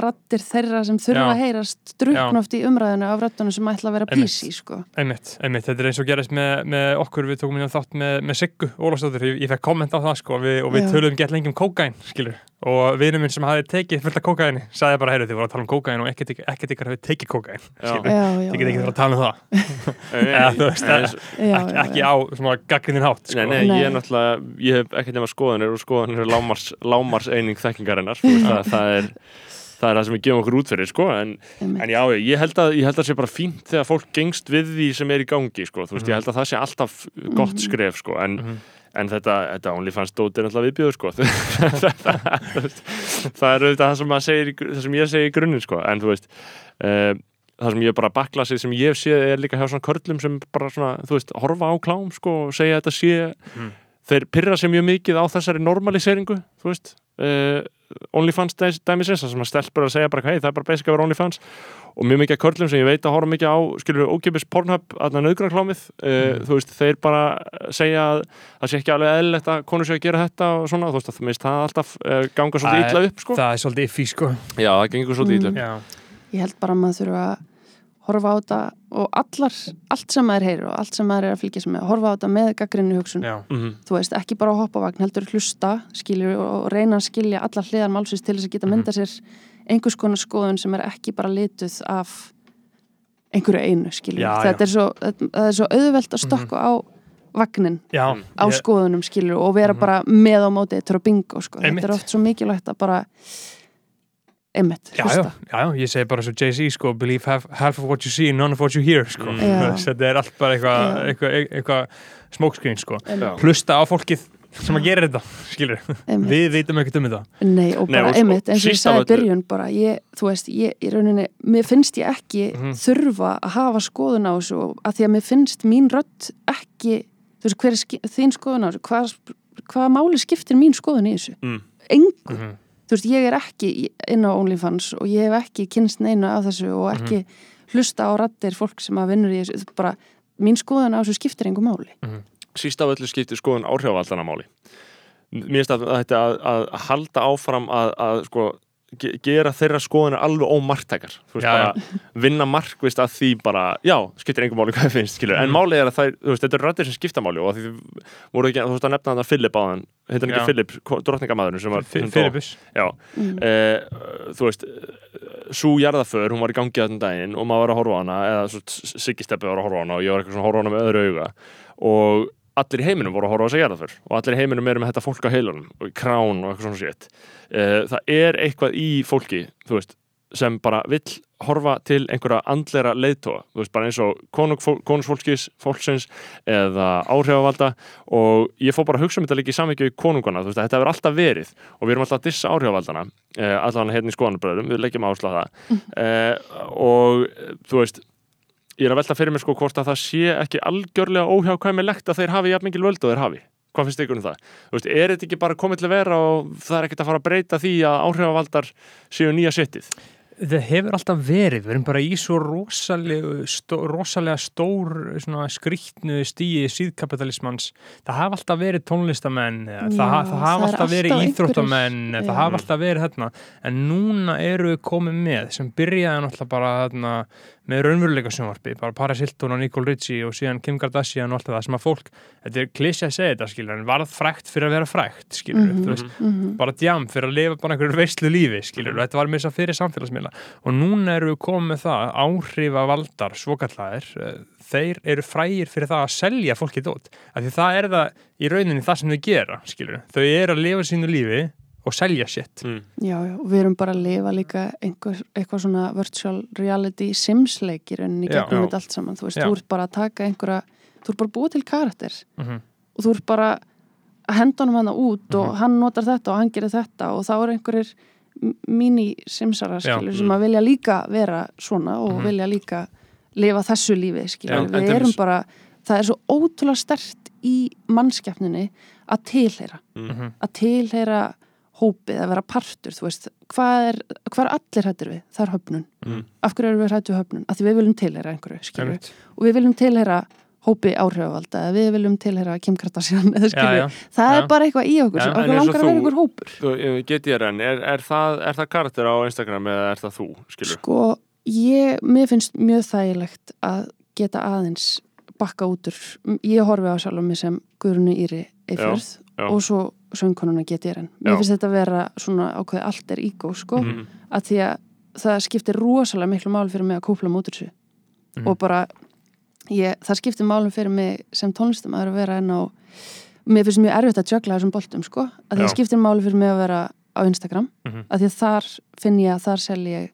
rattir þeirra sem þurfa Já. að heyrast drukn Já. oft í umræðinu af röttunum sem ætla að vera Einmitt. PC sko. Einmitt, einmitt, þetta er eins og gerist með, með okkur, við tókum hérna þátt með, með Siggu Ólafsdóttir, ég, ég fekk komment á það sko við, og við töluðum gett lengi um kókain skilur, og vinur minn sem hafi tekið fullt af kókaini, sagði bara, heyrðu, þið voru að tala um kókain og ekkert ykkur hafi tekið kókain þið get ekki að tala um það Nei, Eða, þú veist, ekki, á svona gaggrinnin hátt sko. Nei, nei, Nei. ég er náttúrulega, ég hef ekkert nema skoðanir og skoðanir er lámars, lámars eining þekkingarinnar, það er það er það sem við gefum okkur út fyrir, sko en, en já, ég held að, ég held að sé bara fínt þegar fólk gengst við því sem er í gangi, sko, þú veist, ég held að það sé alltaf gott skref, sko, en Mhm. en þetta, þetta OnlyFans dót er náttúrulega viðbjöður, sko það er auðvitað það sem, segir, það sem ég segi í grunninn, sko, en þú veist uh, það sem ég bara bakla sig sem ég hef séð er líka hjá svona körlum sem bara svona, þú veist, horfa á klám sko og segja að þetta sé Mhm. þeir pyrra sig mjög mikið á þessari normaliseringu þú veist uh, OnlyFans dæ- dæmisins, það sem að stelpur að segja bara hei, það er bara basic að vera OnlyFans. Og mjög mikið af körlum sem ég veit að horfa mikið á skilur ókipis Pornhub, aðna nöðgrarklámið uh, þú veist, þeir bara segja að það sé ekki alveg eðlilegt að konur sé að gera þetta og svona, þú veist, það minnst það alltaf uh, ganga svolítið illa upp, sko. það er svolítið iffi sko. Já, það gengur svolítið illa upp. Já, ég held bara að maður þurfa að horfa á þetta og allar, allt sem maður heyrir og allt sem maður er að fylgja sem með, horfa á þetta með gaggrinni hugsun, já, Mhm. þú veist, ekki bara að hoppa á vagn, heldur hlusta, skilur og reyna að skilja allar hliðar málsins til þess að geta Mhm. mynda sér einhvers konar skoðun sem er ekki bara lituð af einhverju einu, skilur Já, þetta já. er svo, það er svo auðvelt að stokka á vagnin já á ég- skoðunum, skilur og vera Mhm. bara með á móti þetta er á bingo, sko, Einmitt. þetta er oft svo mikilvægt að bara einmitt, Já, já, hlusta já, já, ég segi bara svo Jay-Z sko, believe half, half of what you see, none of what you hear sko. Mm. Þetta er allt bara eitthvað Já. eitthvað, eitthvað smokescreen sko. Já. hlusta á fólkið sem að gera þetta skilur, einmitt. við veitum ekkert um þetta Nei, og Nei, bara og- einmitt, og eins og ég sagði byrjun bara, ég, þú veist, ég í rauninni mér finnst ég ekki Mhm. þurfa að hafa skoðun á þessu að því að mér finnst mín rödd ekki þú veist, hver er þín skoðun á þessu hvað, hvað máli skiptir mín skoðun í þessu Mm. engu, Mhm. Þú veist, ég er ekki inn á OnlyFans og ég hef ekki kynst neina af þessu og ekki hlusta á raddir fólk sem að vinnur í þessu, bara mín skoðun á þessu skiptir engu máli. Síst af öllu skiptir skoðun áhrifavaldana máli. Mér finnst að þetta að, að halda áfram að, að sko, gera þeirra skoðunar alveg ómartækar þú veist Já, bara vinna markvist að því bara, já, skiptir engum máli hvað þið finnst skilur, en Mm. málið er að það, þú veist, þetta eru rættir sem skipta máli og að því voru ekki, þú veist að nefna þetta Philip áðan, heitir hann Já. ekki Philip drottningamæðurinn sem var? Fyrirbus já, mm. eh, þú veist svo jarðaför, hún var í gangi þarna daginn og maður var að horfa á hana eða svo Siggi-steppi var að horfa á hana og ég var eitthvað svona að horfa á hana með öðru auga og allir í heiminum voru að horfa á þessa jarðaför og allir í heiminum eru með þetta fólk á heilunum og í krán og eitthvað svona sétt það er eitthvað í fólki veist, sem bara vill horfa til einhverja andlera leiðtóa veist, bara eins og konungsfólkis fólksins eða áhrifavalda og ég fór bara að hugsa um þetta líka í samvikið í konungana, veist, að þetta hefur alltaf verið og við erum alltaf að dissa áhrifavaldana eh, allan hérna í skoðanbröðum, við leggjum áherslu á það. Eh, og eh, þú veist ég er að velta fyrir mér sko hvort að það sé ekki algjörlega óhjákvæmilegt að þeir hafi jafn mikil völd og þeir hafi hvað finnst ykkur um það? Þú veist, er þetta ekki bara komið til að vera og það er ekkert að fara að breyta því að áhrifavaldar séu nýja sittið? Það hefur alltaf verið, við erum bara í svo rosalega, stó, rosalega stór svona, skrýtnu stíi síðkapitalismans. Það hafa alltaf verið tónlistamenn, Já, það, það hafa alltaf verið íþróttamenn, Já. það hafa alltaf verið hérna. En núna eru við komið með sem byrjaði náttúrulega bara hérna, með raunveruleika sjónvarpi, bara Paris Hilton og Nicole Richie og síðan Kim Kardashian og allt það sem að fólk, þetta er klísi að segja þetta skilur, en varð frækt fyrir að vera frækt skilur, Mhm. þú veist, Mhm. bara djam fyrir að lifa bara einhverju veistlu lífi skilur, þetta var með þess að fyrir samfélagsmiðla og núna eru við komið það áhrifa valdar, svokallæðir þeir eru frægir fyrir það að selja fólki dót, af því það er það í rauninni það sem þau gera, skilur þau eru að lifa sínu lífi og selja shit Mm. Já, já, við erum bara að lifa líka einhver, eitthvað svona virtual reality simsleikir en í gegnum þetta allt saman, þú veist, Já. þú ert bara að taka einhverja, þú ert bara að búa til karakter mm -hmm. og þú ert bara að henda honum hana út Mhm. og hann notar þetta og hann gerir þetta og þá eru einhverjir mini-simsara Já. skilur sem að vilja líka vera svona og Mhm. vilja líka lifa þessu lífi skilur, Já, við erum dæmis- bara það er svo ótrúlega stert í mannskjafninni að tilheyra Mhm. að tilheyra hópið, að vera partur, þú veist hvað er, hvað er allir hættir við? Það er höfnun Mm. af hverju erum við hættu höfnun? Af því við viljum tilheyra einhverju, skilur og við viljum tilheyra hópi áhrifavalda eða við viljum tilhera Kim Kardashian eða skilju, já. það Já. er bara eitthvað í okkur Já, sem okkur og langar að vera einhver hópur Þú, GTRN, er, er, það, er það karakter á Instagram eða er það þú, skilur? Sko, ég, mér finnst mjög þægilegt að geta aðeins bakka út úr, ég horfi á sjálfum mig sem Guðrunu Íri Eifjörð já. og svo söngkonuna GTRN mér Já. finnst þetta vera svona ákveði allt er ígó sko, Mhm. að því að það skiptir rosalega miklu mál fyrir mig að kúpla mútur þessu Mhm. og bara ég, það skiptir málum fyrir mig sem tónlistamæður að vera enn á mér finnst mjög erfitt að jögla þessum boltum sko, að því að skiptir máli fyrir mig að vera á Instagram, Mhm. að því að þar finn ég að þar sel ég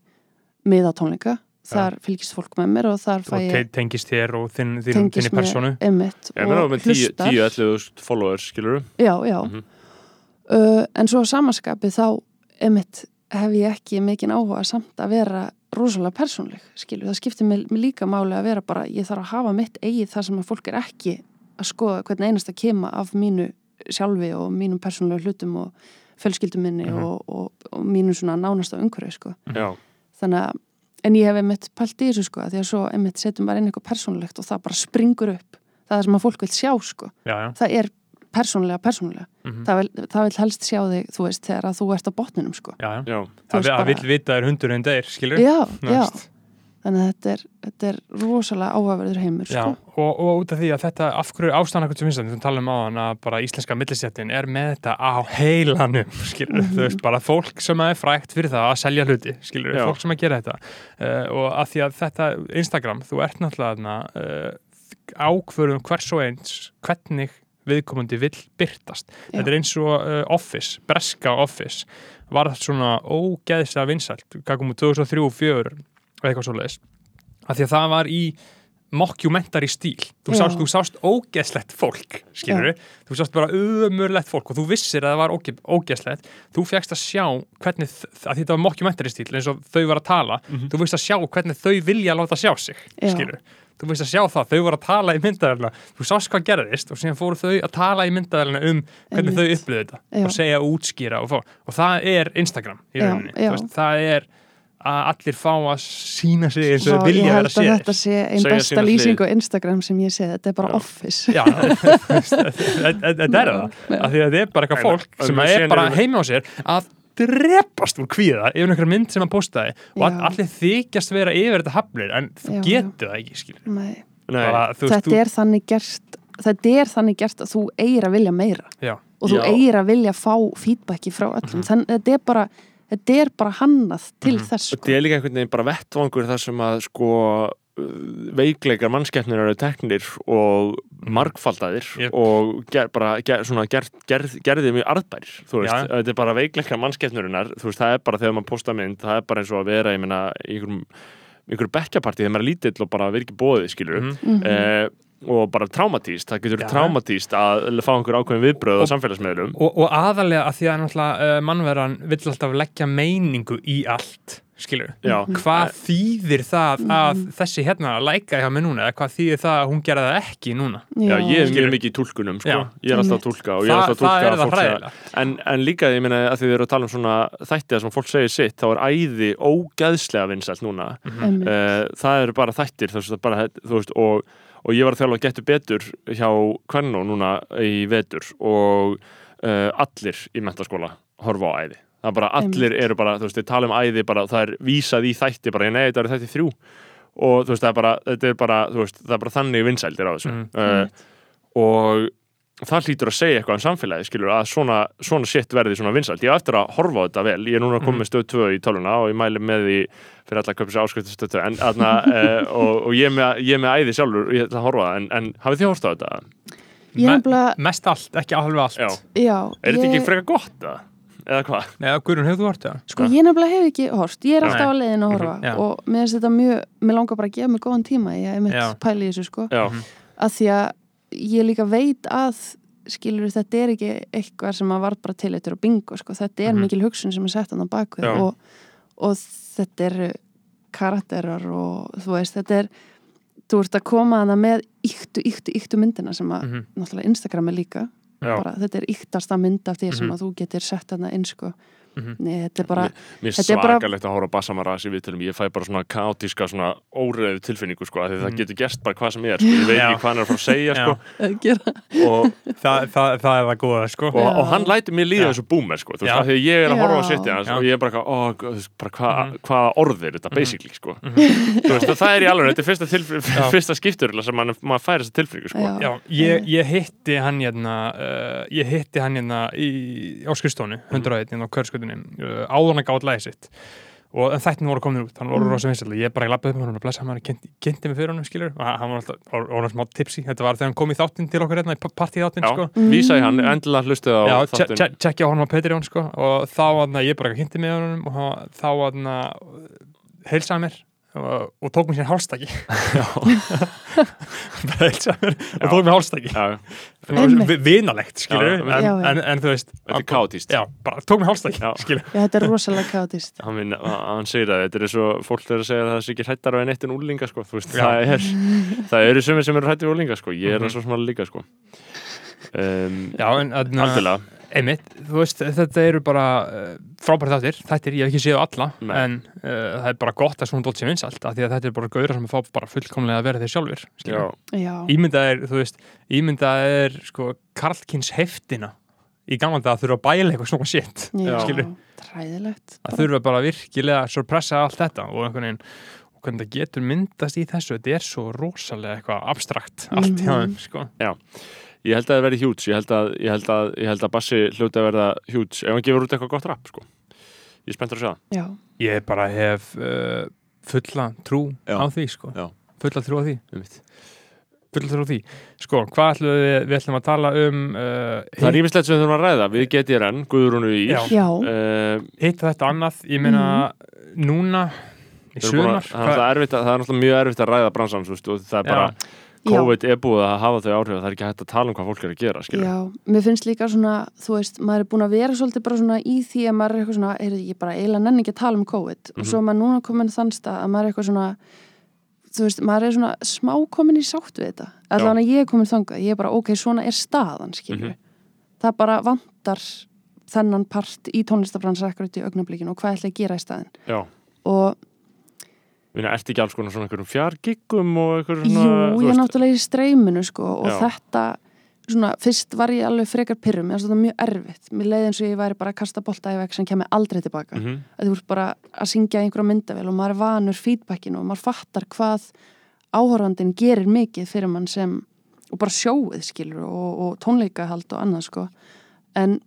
miða tónleika, þar fylgist fólk með mér og þar fæ og ég te tengist þér og þinn, þinn, tengist þinni personu með emitt Ég meina og með hlustar 10-11 followers, skilur já, já Mhm. Uh, en svo á samanskapi þá emitt hef ég ekki mikinn áhuga samt að vera rosalega persónleg skilur, það skiptir mig, mig líka máli að vera bara, ég þarf að hafa mitt eigið þar sem að fólk er ekki að skoða hvernig einasta kema af mínu sjálfi og mínum persónlega hlutum og fjölskyldum minni Mhm. og, og, og mínu svona nánasta umhverju sko. Já, þannig að en ég hef einmitt pælt í þessu sko, því að svo einmitt setjum bara inn eitthvað persónlegt og það bara springur upp það er sem að fólk vil sjá sko já, já. það er persónlega, persónlega Mhm. það, vil, það vil helst sjá þig, þú veist, þegar að þú ert á botninum sko já, já. já, Þú Það það bara- vill vita er hundur en þeir, skilur já, já, Næst. þannig að þetta er, þetta er rosalega áhugaverður heimur Já, sko. og, og út af því að þetta af hverju ástæðan eitthvað sem finnst þetta, við talum á hann að bara íslenska millistéttin er með þetta á heilanum, skilur Mhm. þú veist, bara fólk sem er frægt fyrir það að selja hluti, skilur Já. fólk sem að gera þetta uh, og að því að þetta Instagram, þú ert náttúrulega þarna, uh, ákvörðum hvers og eins, hvernig viðkomandi vill byrtast. Já. Þetta er eins og uh, Office, breska Office var svona ógeðslega vinsælt, hvað komum 2003-2004 eitthvað svo leiðis, því að það var í mockumentary stíl. Þú sást, þú sást ógeðslegt fólk skilur þú sást bara umurlegt fólk og þú vissir að það var óge, ógeðslegt. Þú fegst að sjá hvernig að þetta var mockumentary stíl eins og þau var að tala þú veist að sjá hvernig þau vilja láta sjá sig skilur þú veist að sjá það, þau voru að tala í myndaðarna þú sást hvað gerðist og síðan fóru þau að tala í myndaðarna um hvernig þau Einmitt. upplöðu þetta Já. og segja og útskýra og, fá, og það er Instagram í Já, rauninni, já. Þú veist, það er að allir fá að sína sig eins og Vá, þau vilja ég vera held að séð þetta sé einn besta lýsing á Instagram sem ég sé, þetta er bara Já. office Já, þetta er það því að þetta er bara eitthvað fólk sem er bara heima á sér að drepast úr kvíða yfir einhverja mynd sem hann postaði og Já. allir þykjast vera yfir þetta haflir en þú Já, getur það ekki skilur Nei. Nei, bara, þú veist, þetta er þannig gert þetta er þannig gert að þú eigir að vilja meira Já. og þú Já. eigir að vilja fá feedbacki frá öllum þannig þetta er bara þetta er bara hannað til þess og sko. þetta er líka einhvern veginn bara vettvangur þar sem að sko veikleikar mannskeppnir eru teknir og margfaldaðir Yep. og ger, bara ger, svona, ger, ger, gerðið mjög arðbærir þú veist, Já. þetta er bara veikleikar veist, það er bara þegar maður posta mynd það er bara eins og að vera, ég meina, í einhverjum einhverjum bekkjapartí þegar maður er lítill og bara verið ekki bóðið, skilur Mhm. Mhm. eh, og bara traumatíst, það getur Já. traumatíst að fá einhver ákveðin viðbröð á samfélagsmiðlum og, og aðalega að því að uh, mannveran vill alltaf leggja meiningu í allt skilur Já, hvað þýðir það að Mhm. þessi hérna læka hjá mig núna eða hvað þýðir það að hún gera það ekki núna Já, ég er mjög mikið í túlkunum, sko. Já. Ég er alltaf að túlka og ég er alltaf að er að En, en líka, ég meina, að því við erum að tala um svona þætti að sem fólk segir sitt, þá er æði ógeðslega vinsælt núna. Einmitt. Uh, það eru bara þættir, þú veist, bara, þú veist, og, og ég var að þjálfa getur betur hjá Kvennó núna í vetur og uh, allir í mentaskóla horfa á æði. Það er bara, allir eru bara, þú veist, þeir tala um æði bara, það er vísað í þætti bara, nei, þetta eru þætti þrjú. Og þú veist, það er bara, þetta er bara, þú veist, það er bara þannig vinsældir á þessu. Mhm. Uh, og það hlýtur að segja eitthvað um samfélagi skilur að svona, svona shit verði svona vinsælt ég á eftir að horfa á þetta vel, ég er núna komið með stöð 2 í töluna og ég mæli með því fyrir alla sér áskriftu stöð 2 en, aðna, uh, og, og ég, er með, ég er með æði sjálfur og ég ætla að horfa en, en hafið þið horft á þetta? Me, nefnilega- mest allt, ekki alveg allt Já, já, er þetta ég, ekki frekar gott það? Eða hvað? eða Guðrún, hefur þú hort það? sko ég nefnilega hef ekki hort ég er alltaf á leiðin að horfa Mhm, já. og mér finnst þetta mjög, mér langar bara að gefa mig góðan tíma ég hef mitt pæli í þessu sko Já, Mhm. að því að ég líka veit að skilur þetta er ekki eitthvað sem að varð bara til eittur og bingo sko. þetta er Mhm. mikil hugsun sem er sett á bakvið Já. og, og þetta eru karakterar og þú veist þetta er þú ert að koma hana með yktu, yktu, yktu myndina sem að Mhm. náttúrulega Instagram er líka bara, þetta er yktasta mynd af því sem Mhm. að þú getur sett hana inn sko. Nei, þetta er bara, Mér er Þetta er bara- svakalegt að hóra Bassamaras í viðtölum. Ég fæ bara svona kaotíska svona óreðu tilfinningu sko, því það getur gerst bara hvað sem er sko. ég veit ekki hvað hann er að fara að segja sko. og, það, það, það er það góða sko. Og, og hann læti mér líða þessu búmer sko, þú veist, af því að ég er að horfa á sitt og ég er bara, ó, bara hvað Mhm. hva orð er þetta basically sko. veist, það er í alveg þetta er fyrsta, tilf- fyrsta skiptur sem man, maður fær þessa tilfinningu sko. Já. Já, ég, ég hitti hann hérna uh, ég hitti hann hérna í, á skrifstónu, 101 á körskutunni uh, áður hann gátt læði sitt. Og en þættin voru komin út, hann voru Mm. rosa vinsall ég bara lappaði upp með hann og blessa hann kynnti, kynnti mig fyrir honum skilur, og hann var alltaf og hann var smá tipsi, þetta var þegar hann kom í þáttinn til okkur hérna, í partíþáttinn Já, sko. vísa í hann, endilega hlustið á Já, þáttinn. tje- tjekkja á hann á Patreon sko. Og þá hann ég bara kynnti mig honum og hann- þá hann heilsaði mér og, tók mér sér hálstaki bara heilsaði mér og Já. tók mér Einmitt. vinalegt skilur Já, en, já, já. En, en þú veist þetta er bara tók mér skilur Já, þetta er rosalega kaotist hann, hann segir að þetta er svo fólk er að segja að það sé ekki hrættar á einn eitt en úlinga sko. Það, er, það eru sumir sem eru hrættir úlinga sko. ég er Mhm. það svo smálega líka sko. um, já, en algjörlega einmitt, þú veist, þetta eru bara uh, frábæri þáttir, þættir, ég hef ekki séð á alla Nei. en uh, það er bara gott að svona dótt sé vinsalt af því að þetta er bara gauðra sem fá bara fullkomlega að vera þeir sjálfur já, skilur. Já, ímyndað er, þú veist, ímyndað er sko Karlkins heftina í gamla dag að þurfa að bæla eitthvað svona shit já, skilur. træðilegt að þurfa bara virkilega að surpressa allt þetta og einhvern veginn og hvernig það getur myndast í þessu þetta er svo rosalega eitthvað abstrakt allt hjá Mhm. þeim, sko ég held að það verði hjúts ég held að, ég held að, ég held að Bassi hljóti að verða hjúts ef hann gefur út eitthvað gott rap sko. ég er spenntur að segja það. Já, ég bara hef uh, fulla trú Já. á því, sko. Já. fulla trú á því, fulla trú á því. Sko, hvað ætlum við, við ætlum að tala um uh, það er ímislegt sem við þurfum að ræða. Við getið renn, Guðrúnu í Uh, hitt þetta annað, ég meina núna í að- það er náttúrulega erfitt að- það er náttúrulega mjög erfitt að ræða bransan þú veist, og það er Já. Bara, já, COVID er búið að hafa þau áhrif að það er ekki hægt að tala um hvað fólk er að gera skilur. já Mér finnst líka svona, þú veist, maður er búin að vera svolítið bara svona í því að maður er eitthvað svona er ég bara eiginlega nenni ekki að tala um COVID. Og Mhm. svo maður núna komin þann stað að maður er eitthvað svona þú veist, maður er svona smá komin í sátt við þetta. Allavega ég er komin þangað, ég er bara ok, svona er staðan, skilur Mhm. það bara vantar þennan part í tónlistabransa Vinna, ertu ekki alls konar svona einhverjum fjargiggum og einhverjum Jú, svona, þú ég er náttúrulega í streyminu sko og Já. þetta svona, fyrst var ég alveg frekar pyrrum mér finnst þetta mjög erfitt, mér leiði eins og ég væri bara að kasta bolta í veg sem kemur aldrei tilbaka. Mhm. að þú ert bara að syngja einhverja myndavel og maður er vanur feedbackinu og maður fattar hvað áhorfandin gerir mikið fyrir mann sem og bara sjóið skilur og, og tónleikahald og annað sko. En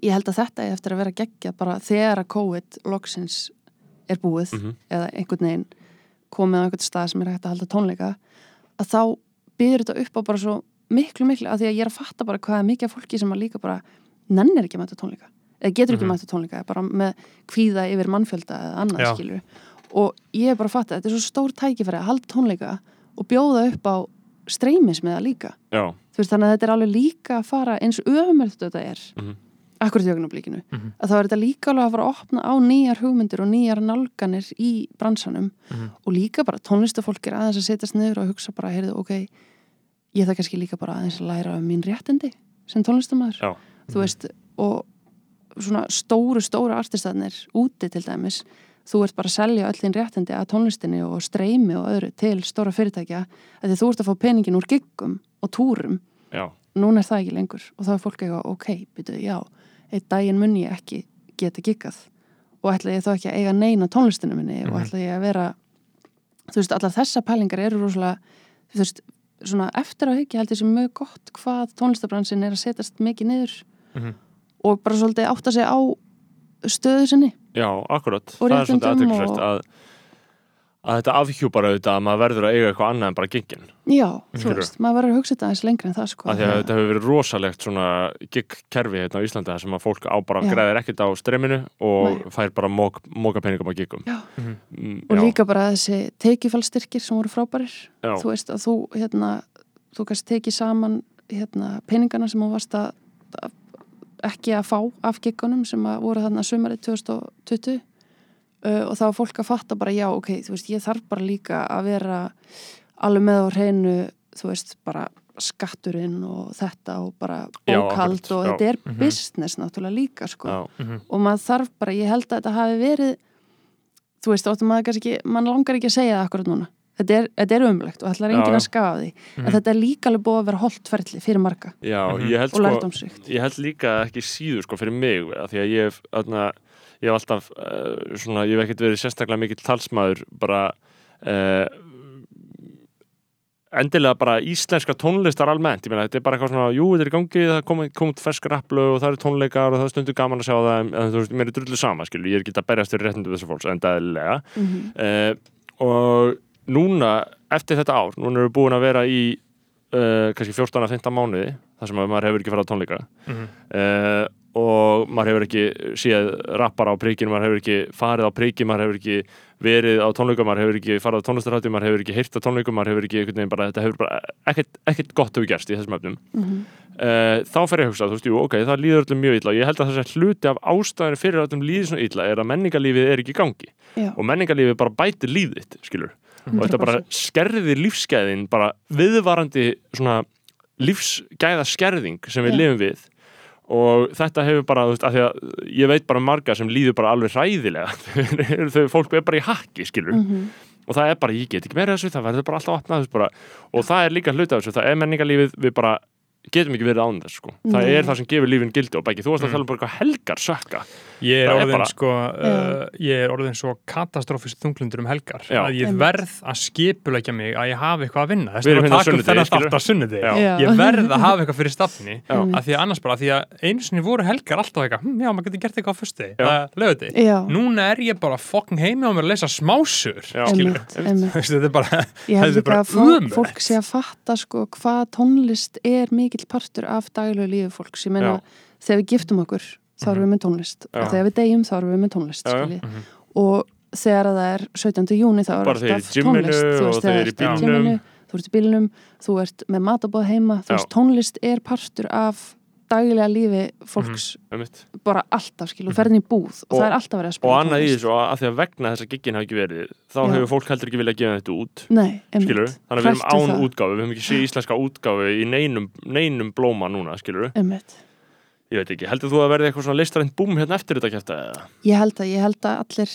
ég held að þetta er eftir að vera geggjað bara þegar að COVID loksins er búið Mhm. eða einhvern veginn komið á einhvern stað sem er hægt að halda tónleika að þá býður þetta upp á bara svo miklu miklu að því að ég er að fatta bara hvað er mikið fólki sem að líka bara nennir ekki að mæta tónleika eða getur ekki Mhm. mm mæta á tónleika bara með kvíða yfir mannfjölda eða annað Já. skilur og ég er bara að fatta, þetta er svo stór tækifæri að halda tónleika og bjóða upp á streymis með það líka veist þannig að þetta er alveg líka að fara eins öfumöld þetta er Mhm. Akkurat í augnablikinu. Mhm. að þá er þetta líka alveg að fara að opna á nýjar hugmyndir og nýjar nálganir í bransanum. Mhm. og líka bara tónlistafólk er aðeins að setjast niður og hugsa bara, heyrðu, ok ég það kannski líka bara aðeins að læra um mín réttindi sem tónlistamæður Já. þú veist, og svona stóru, stóru artistanir úti til dæmis, þú ert bara að selja öll þín réttindi að tónlistinni og streymi og öðru til stóra fyrirtækja að því þú ert að fá peningin úr giggum og túrum. Já, núna er það ekki lengur og þá er fólk eitthvað, ok, byrju, já einn daginn mun ég ekki geta giggað og ætla ég þá ekki að eiga neina tónlistinu minni og Mhm. ætla ég að vera þú veist, allar þessa pælingar eru rosalega þú veist, svona eftir á huggi held ég sem mjög gott hvað tónlistabransin er að setjast mikið niður Mhm. og bara svolítið átta sig á stöðu sinni já, akkurat Það er svolítið og- að, að þetta afhjúpar auðvitað að maður verður að eiga eitthvað annað en bara giggin já, þú Skilurðu? veist, maður verður að hugsa þetta aðeins lengri en það sko. Af því að þetta hefur verið rosalegt svona gig-kerfi hérna á Íslandi þar sem að fólk á bara Já. græðir ekkert á streyminu og Nei. fær bara mók, móka peningum á giggum. Já. Mm, og já, líka bara þessi tekifallstyrkir sem voru frábærir. Já, þú veist að þú hérna, þú kannski tekið saman hérna, peningana sem þú varst að, að ekki að fá af giggunum sem að voru þarna sumarið 2020 uh, og þá var fólk að fatta bara já, ok, þú veist, ég þarf bara líka að vera alveg með á hreinu þú veist, bara skatturinn og þetta og bara bókald og já. þetta er Mhm. business náttúrulega líka sko Já, Mhm. og maður þarf bara, ég held að þetta hafi verið þú veist, óttum maður kannski ekki mann langar ekki að segja það akkurat núna þetta er, þetta er umlegt og ætlar enginn að skafa því Mhm. en þetta er líka alveg búið að vera holdt ferli fyrir marga já Mhm. ég held og sko lærdomsvíkt ég held líka ekki síður sko fyrir mig að því að ég hef, þarna, ég hef alltaf uh, svona, ég hef ekkert verið sérstaklega mikill talsmaður bara uh, endilega bara íslenska tónlistar almennt, ég meina þetta er bara eitthvað svona jú, þetta er í gangi, það kom, kom út fersk rapplu og það eru tónleikar og það er stundu gaman að sjá það en en þú veist, mér er drullu sama, skilju, ég er ekki að berjast fyrir réttindum þessu fólks, en það er lega mm -hmm. uh, og núna eftir þetta ár, núna erum við búin að vera í uh, kannski 14-15 mánuði þar sem að maður hefur ekki farið á tónleika Mhm. uh, og maður hefur ekki séð rappara á príkinu, maður hefur ekki farið á príkinu, maður hefur ekki verið á tónleikum, maður hefur ekki farið á tónlistarhátti maður hefur ekki heyrt á tónleikum, maður hefur ekki einhvern veginn bara, þetta hefur bara ekkert, ekkert gott hefur gerst í þessum efnum Mhm. uh, þá fer ég að hugsa, þú veist, jú, ok, það líður öllum mjög illa og ég held að þessi hluti af ástæðinu fyrir að öllum líður svona illa er að menningarlífið er ekki í gangi Já. og menningarlífið bara bætir lífið þitt, skilur og þetta bara 100%. skerðir lífsgæðin bara viðvarandi svona lífsgæða skerðing sem við lifum við og þetta hefur bara, þú veist, að því að ég veit bara marga sem líður bara alveg hræðilega þau fólk er bara í hakki, skilur Mhm. og það er bara, ég get ekki meira þessu, það verður bara alltaf opnað þessu bara, og það er líka hluti af þessu það er menningarlífið, við bara getum ekki verið án þess, sko, það Nei. er það sem gefur lífin gildi og bæki, þú varst að Mm. tala um bara hvað helgar sökka, Ég er Það er orðin bara- sko uh, ég er orðin svo katastrófist þunglundur um helgar Já. að ég verð að skipulegja mig að ég hafi eitthvað að vinna. Þess Við að hérna taka upp sunnudegi, þennan þátt sunnudegi. Já. Já. ég verð að hafa eitthvað fyrir stafni að því að annars bara, því að einu sinni voru helgar alltaf eitthvað, hm, já, maður getur gert eitthvað á lögudegi, Já, núna er ég bara fokking heimi á mér að lesa smásur þetta er bara, Ég held er bara að fólk sé að fatta sko hvað tónlist er mikill partur af daglegu lífi fólks. Ég meina, þegar við giftum okkur, þá erum við með tónlist. Og þegar við deyjum, þá erum við með tónlist, Já, já. skiljið. Mhm. Og þegar það er 17. júni, þá er alltaf tónlist. Þú og veist, þegar í ert í gymminu, þú ert í bílnum, þú ert með matabóð heima. Þú veist, tónlist er partur af daglega lífi fólks einmitt bara alltaf, skilju, og ferðin í búð og, Og- það er alltaf verið að og spila annað í þessu, að því að vegna þess að giggin hafi ekki verið, þá Já. hefur fólk heldur ekki viljað gefa þetta út Nei, skilur þannig að við erum er án það? útgáfu, við höfum ekki séð íslenska útgáfu í neinum, neinum blóma núna, skilur Einmitt. Ég veit ekki, heldur þú að verði eitthvað svona listarænt búm hérna eftir þetta kæfta eða? Ég held að, ég held að allir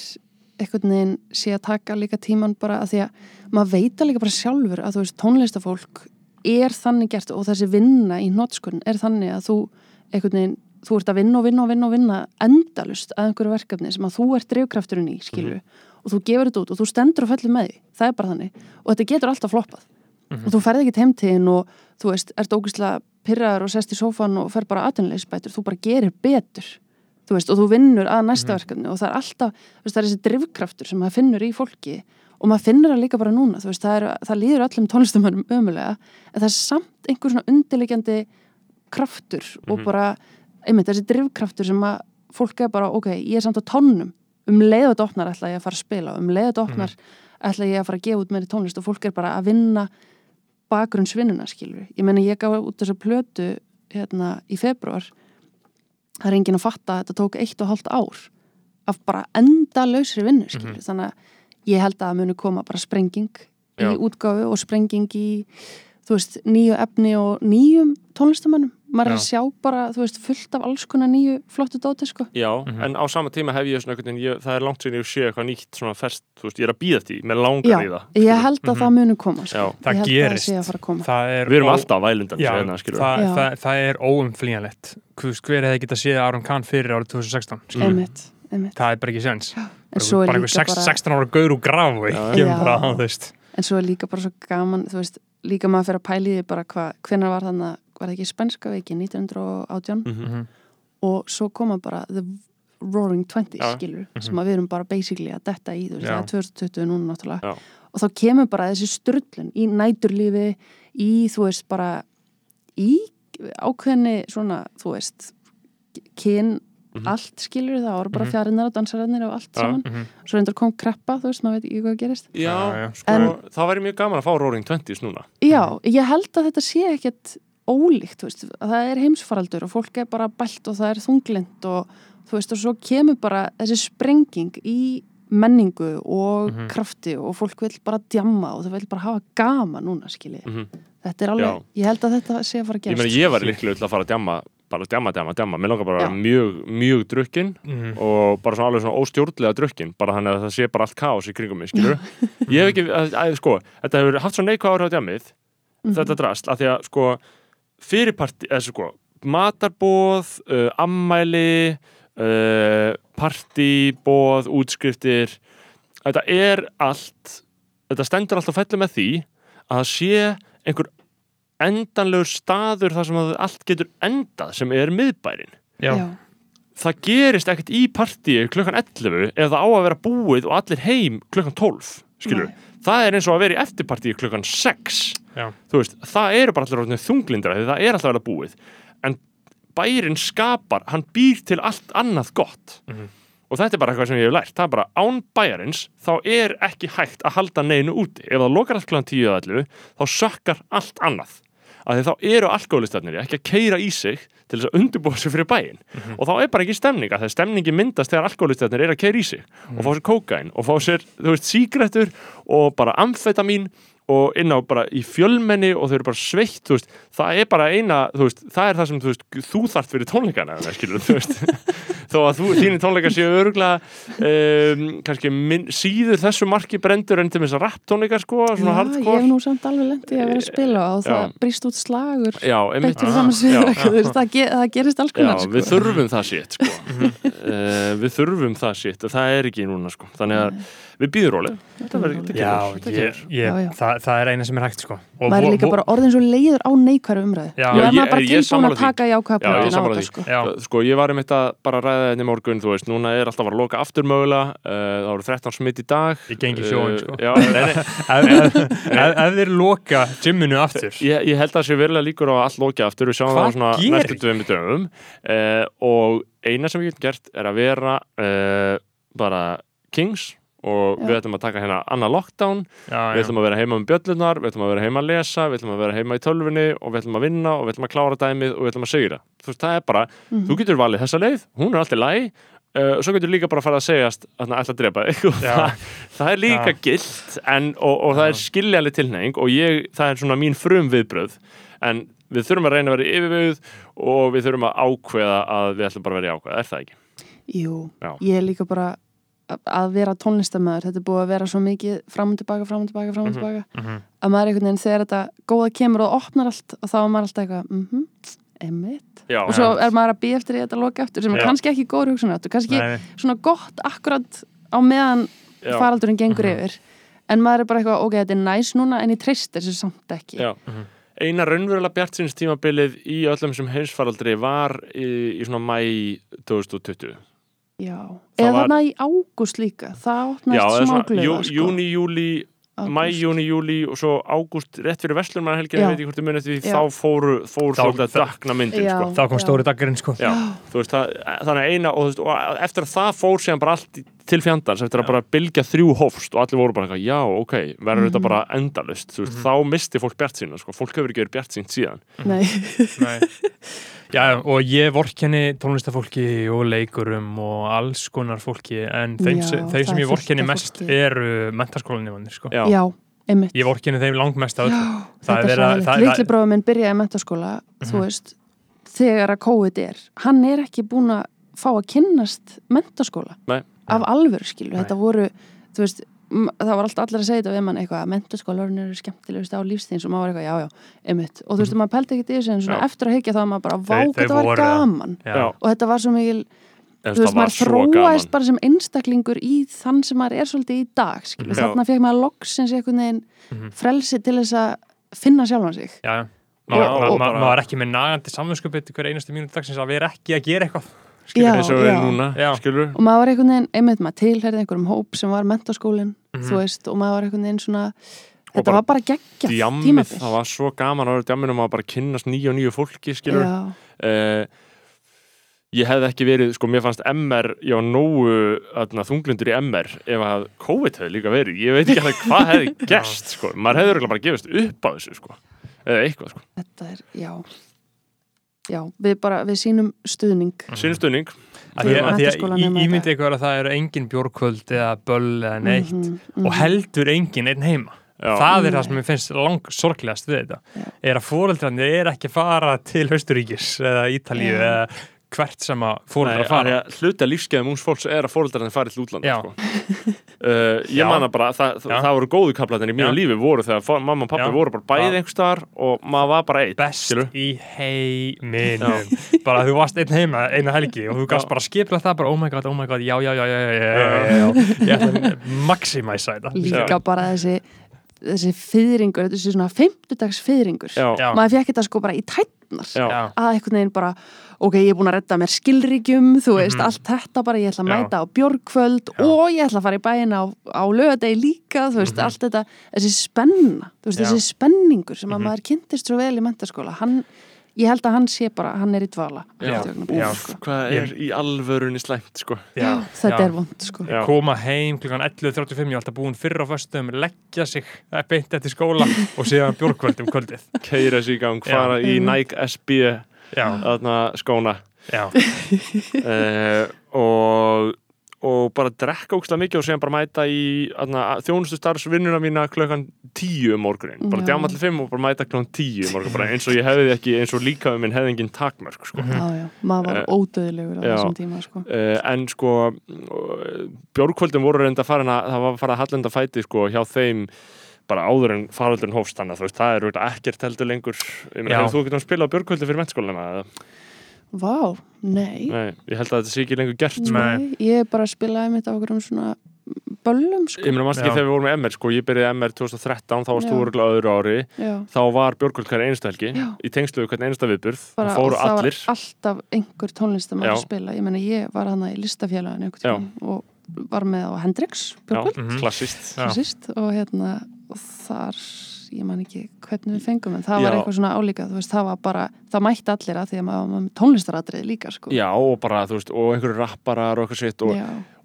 einhvern veginn sé að taka líka tíman bara að því að maður veit að líka bara sjálfur að þú veist tónlistafólk er þannig gert og þessi vinna í nótskunn er þannig að þú einhvern veginn, þú ert að vinna og vinna og vinna og vinna endalust að einhverju verkefni sem að þú ert drifkrafturinn í, skilju og þú gefur þetta út og þú stendur og fellir með því. Það er bara þannig. Og þetta getur alltaf floppað. Og þú ferð ekki heimtíðin og þú veist, ert ógæslega pyrraður og sest í sófan og fer bara aðtunleisbætur, þú bara gerir betur þú veist, og þú vinnur að næsta verkefni og það er alltaf, veist, það er þessi drifkraftur sem maður finnur í fólki og maður finnur það líka bara núna, þú veist, það, er, það líður öllum tónlistamönnum ömulega, en það er samt einhver svona undirlegjandi kraftur og bara, einmitt, þessi drifkraftur sem að fólk er bara, ok, ég er samt á tónnum um leiðu þetta opnar ætla ég að fara að spila um leiðu þetta opnar ætla ég að fara að gefa út meiri tónlist og fólk er bara að vinna bakgrunnsvinnuna, skilur ég meni, ég gaf út þessa plötu hérna í februar það er enginn að fatta að þetta tók eitt og hálft ár af bara enda lausri vinnu, skilur þannig að ég held að það muni koma bara sprenging Já. í útgáfu og sprenging í þú veist, nýju efni og nýjum tónlistamönnum maður er að sjá bara, þú veist, fullt af alls konar nýju flottu dóti, sko Já, en á sama tíma hef ég svona einhvern veginn, ég, það er langt sinni ég sé eitthvað nýtt svona fest, þú veist, ég er að býða því með langar Já, í það ég held að það muni koma, sko Já. það að gerist að að koma. það er Við erum ó- alltaf vælundan Já, hérna, skilur það, Já. það, það er óumflýjanlegt hver hefði getað séð Aron Kahn fyrir árið 2016 skilur? einmitt, einmitt það er bara ekki séns en svo er bara einhver sex- bara 16 ára gaur Já. Já. þú veist en svo er líka bara svo gaman, þú veist líka maður fyrir að pæli því bara hvað, hvenær var þannig var það ekki spænska veiki, 1918 Mhm. Mhm. og svo koma bara the roaring 20 Já. skilur, sem að við erum bara basically að detta í, þú veist, það er 2020 núna náttúrulega, Já. og þá kemur bara þessi strullun í næturlífi í, þú veist, bara í ákveðni svona, þú veist kyn, Mhm. allt skilur það, voru bara Mhm. fjarinnar og dansararnir og allt Já. saman, Mhm. svo reyndar kom kreppa, þú veist, maður veit ekki hvað gerist Já, Já, já. sko, En- það væri mjög gaman að fá Roaring Twenties núna Já, ég held að þetta sé ekkert ólíkt, veist, að það er heimsfaraldur og fólk er bara bælt og það er þunglind og þú veist, og svo kemur bara þessi sprenging í menningu og Mhm. krafti og fólk vil bara djamma og það vil bara hafa gama núna skilji. Mhm. Þetta er alveg, Já. ég held að þetta sé að fara að Ég gerast. meina, ég var líklega til að fara að djamma bara djamma, djamma, djamma, mér langar bara mjög, mjög drukkin Mhm. og bara svona alveg svona óstjórnlega drukkin bara þannig að það sé bara allt kaos í kringum mig, skilur ég hef ekki, að, að, sko þetta hefur haft svona neikvæð áhrif á djammið Mhm. þetta drast, af því að sko fyrirparti, eða sko matarbóð, uh, ammæli uh, partibóð útskriftir þetta er allt þetta stendur allt á fellu með því að það sé einhver endanlegur staður þar sem allt getur endað sem er miðbærin Já. Já. það gerist ekkert í partíu klukkan 11 ef það á að vera búið og allir heim klukkan 12 skilur, Nei. Það er eins og að vera í eftirpartíu klukkan 6 Já. þú veist, það eru bara allir þunglindra því það er alltaf að vera búið. En bærin skapar, hann býr til allt annað gott. Mhm. og þetta er bara eitthvað sem ég hef lært, það er bara án bæjarins þá er ekki hægt að halda neinu úti. Ef það lokar allt klukkan 10 eða 11 þá sökkar allt annað að þá eru alkoholistarnir ekki að keira í sig til þess að undirbúa sig fyrir bæinn. Og þá er bara ekki stemning að það stemningi myndast þegar alkoholistarnir eru að keira í sig og fá sér kókain og fá sér, þú veist, sígrættur og bara amfetamin og inn á bara í fjölmenni og þau eru bara sveitt, þú veist, það er bara eina þú veist, það er það sem, þú veist, þú þarft fyrir tónleikana, skilur, þú veist þó að þú, þínu tónleika séu örgulega um, kannski minn, síður þessu marki brendur en til þess að rap tónleika, sko, svona Já, ég hardcore hef nú samt alveg lendið að vera að spila og það Já. brýst út slagur Já, einmitt beittur saman Já. sviður það, ge það gerist alls Já, konar sko. við þurfum það sitt sko. uh, við þurfum það sitt og það er ekki núna sko. þannig að við býðum þetta þetta þetta ég, ég, já. Það, það er eina sem er hægt sko. Og maður er líka bara orðin svo leiður á neikværu umræðu. Já. og Já, er ég- bara ég tilbúin að taka jákvæða Já, ég plötin á sammála þetta því. sko. Sko ég var einmitt að bara ræða þetta í morgun þú veist, núna er alltaf að loka aftur mögulega. Uh, það voru 13 smitt í dag. Ég gengi sjóin, Eh, sko. nei, nei, ef, þeir loka gymminu aftur. Ég, ég held að það sé verulega líkur á að allt loki aftur. Við sjáum það svona næstu döfum dögum. Uh, og eina sem við getum gert er að vera uh, bara kings og Já. við ætlum að taka hérna annað lockdown já, við ætlum að vera heima með bjöllunar, við ætlum að vera heima að lesa, við ætlum að vera heima í tölvunni og við ætlum að vinna og við ætlum að klára dæmið og við ætlum að segra. Þú veist, það er bara, Mhm. þú getur valið þessa leið, hún er alltaf læg, uh, svo getur líka bara að fara að segjast að það ætla að drepa þig. Það, það er líka Já. gilt en, og, og það er Já. skiljaleg tilnefing og ég, það er svona mín frum viðbröð en við þurfum að reyna að vera er er tónlistamöður, þetta er búið að vera svo mikið fram og tilbaka, fram og tilbaka, fram og Mhm. tilbaka Mhm. að maður er einhvern veginn þegar þetta góða kemur og opnar allt og þá er maður alltaf eitthvað mhm, emmitt Já, og svo er maður að býja eftir þetta loka eftir sem er Já. kannski ekki góður hugsunar og kannski Nei, svona gott akkurat á meðan já, faraldurinn gengur Mhm. yfir en maður er bara eitthvað, ok, þetta er næs núna en ég treyst þessu samt ekki. Mhm. Eina raunverulega bjartsins tímabilið í öllum sem heimsfaraldri var í, í svona mæ 2020. Já. Það eða var- þarna í ágúst líka það opnast eða smá svona glöða jú, sko. júni, júli, mæ, júni, júli og svo ágúst rétt fyrir Vestlumannhelgina, Já. ég veit ekki hvort þið munið því, Já. þá fóru, fór Þá- svolítið að drakna myndin, sko. þá kom stóri daggarinn sko. Já, þú veist, það, þannig eina og, og eftir að það fór síðan bara allt í- til fjandans, eftir að bara bylgja þrjú hófst og allir voru bara eitthvað, já, ok, verður þetta Mhm. bara endalust, þú veist, þá misti fólk bjart sína, sko, fólk hefur ekki verið bjart sínt síðan. Nei. Nei. Já, og ég vorkenni tónlistafólki og leikurum og alls konar fólki en þeim, Já, þeir sem ég vorkenni mest fólki. eru mentaskólanefnir sko. Já, Já, einmitt Ég vorkenni þeim langmest öllu að- það- bróður minn byrjaði í mentaskóla, þú Mhm. veist, þegar að COVID er. Hann er ekki búin að fá að kynnast mentaskóla. Nei. Af alvöru, skilur. Nei. Þetta voru, þú veist, það var alltaf allir að segja þetta við mann eitthvað að mentaskólarinn eru skemmtilegust á lífstíðins og maður var eitthvað, já, já, einmitt. Og þú veist, maður pældi ekki í þessu en svona Já. eftir að higgja þá maður bara, vá, Þeir- þeir þetta var voru að- gaman. Já. Og þetta var svo mikil, þú veist, það var maður gaman. bara sem einstaklingur í þann sem maður er svolítið í dag, skilur. Já. Þarna fekk maður loksins einhvern veginn Mhm. frelsi til þess að finna sjálfan sig. Já, Já, maður er ekki með nagandi samvinskupið Já, eins og við erum núna, skilur og maður var einhvern veginn, einmitt maður tilherði einhverjum hóp sem var mentaskólinn, Mhm. þú veist og maður var einhvern veginn svona þetta bara var bara geggjað djammið, tímabil. það var svo gaman að vera djamminu að bara kynnast nýju og nýju fólki, skilur uh, ég hefði ekki verið, sko, mér fannst MR ég var nógu öðna, þunglundur í MR ef að COVID hefði líka verið. Ég veit ekki alveg hvað hefði gerst, sko. Maður hefði bara gefist upp á þessu, sko. Eða eitthvað, sko, þetta er, já já, við bara, við sínum stuðning sínum stunning Af því að- af því að menntaskólanema í- í dag. Ímyndi ykkur að það eru engin bjórkvöld eða böll eða neitt Mhm, og mhm. heldur engin einn heima Já. það er það sem ég finnst lang sorglegast við þetta Já. er að fóreldrarnir er ekki að fara til Austuríkis eða Ítalíu Já. eða hvert sem að Nei, fóreldrar fara að hluti að lífskeiðum úns fólks er að fóreldrarnir farið til útlanda Já. sko. uh, ég Já. manna bara það, Já. það voru góðu kaplarnir í mínu Já. lífi voru þegar mamma og pappi Já. voru bara bæði Já. einhver staðar og maður var bara einn best skilurðu? í heiminum bara þú varst einn heima eina helgi og þú gafst bara skipla það bara oh my god, oh my god, já, já, já, já, já, já, já, já, já. ég ætla að maximæsa þetta líka bara þessi þessi fyrringur, þessi svona fimmtudags fyrringur maður fekk þetta sko bara í tætnar Já. Að einhvern veginn bara ok, ég er búin að redda mér skilríkjum þú veist, Mhm. allt þetta bara, ég ætla að Já. mæta á björgkvöld Já. og ég ætla að fara í bæinn á, á lögadegi líka, þú veist, Mhm. allt þetta þessi spenna, þú veist, þessi spenningur sem að Mhm. maður kynntist svo vel í mentaskóla hann, ég held að hann sé bara, hann er í dvala Já. Já. sko. hvað er í alvörunni slæmt sko. Já, þetta já. er vond, sko koma heim klukkan 11.35 ég er alltaf búin fyrr á föstum leggja sig eh, beint eftir skóla og síðan bjórkvöld um kvöldið keira sig í gang, fara í Mhm. Nike SB já, þarna skóna já, uh, og og bara drekka ógslag mikið og síðan bara mæta í þjónustu starfsvinnuna mína klukkan tíu um morgunin bara Já. djáma til fimm og bara mæta klukkan tíu um morgun bara eins og ég hefði ekki, eins og líka um minn hefði engin takmörk sko. Mhm. já, já, maður var Eh, ódöðlegur á já. þessum tíma, sko Uh, en sko bjórkvöldin voru reynda farin að það var farið að hallenda fæti sko hjá þeim bara áður en faröldurinn hófst þannig að það er ekkert heldur lengur ég meina, þú getur að spila á bjórkvöldi fyrir mennskólina Vá, nei, nei, ég held að þetta sé ekki lengur gert sko. Nei. nei ég bara spilaði mitt á okkur um svona böllum, sko ég meina, mannst ekki þegar við vorum með MR sko, ég byrjaði MR 2013, þá varst þú örugglega á öðru ári já. þá var bjórkvöld hverja einstu helgi Já. í tengslu við hvern einsta viðburð bara, og það allir var alltaf einhver tónlistamæður Já. að spila ég meina ég var hana í listafélaginu og var með á Hendrix Björgvöld, Mhm. klassist Já. síst, og hérna og þar, ég man ekki hvernig við fengum en það var Já. eitthvað svona álíka veist, það var bara, það mætti allir að því að maður var tónlistaratrið líka sko já, og bara, þú veist, og einhverju rapparar og eitthvað sitt og.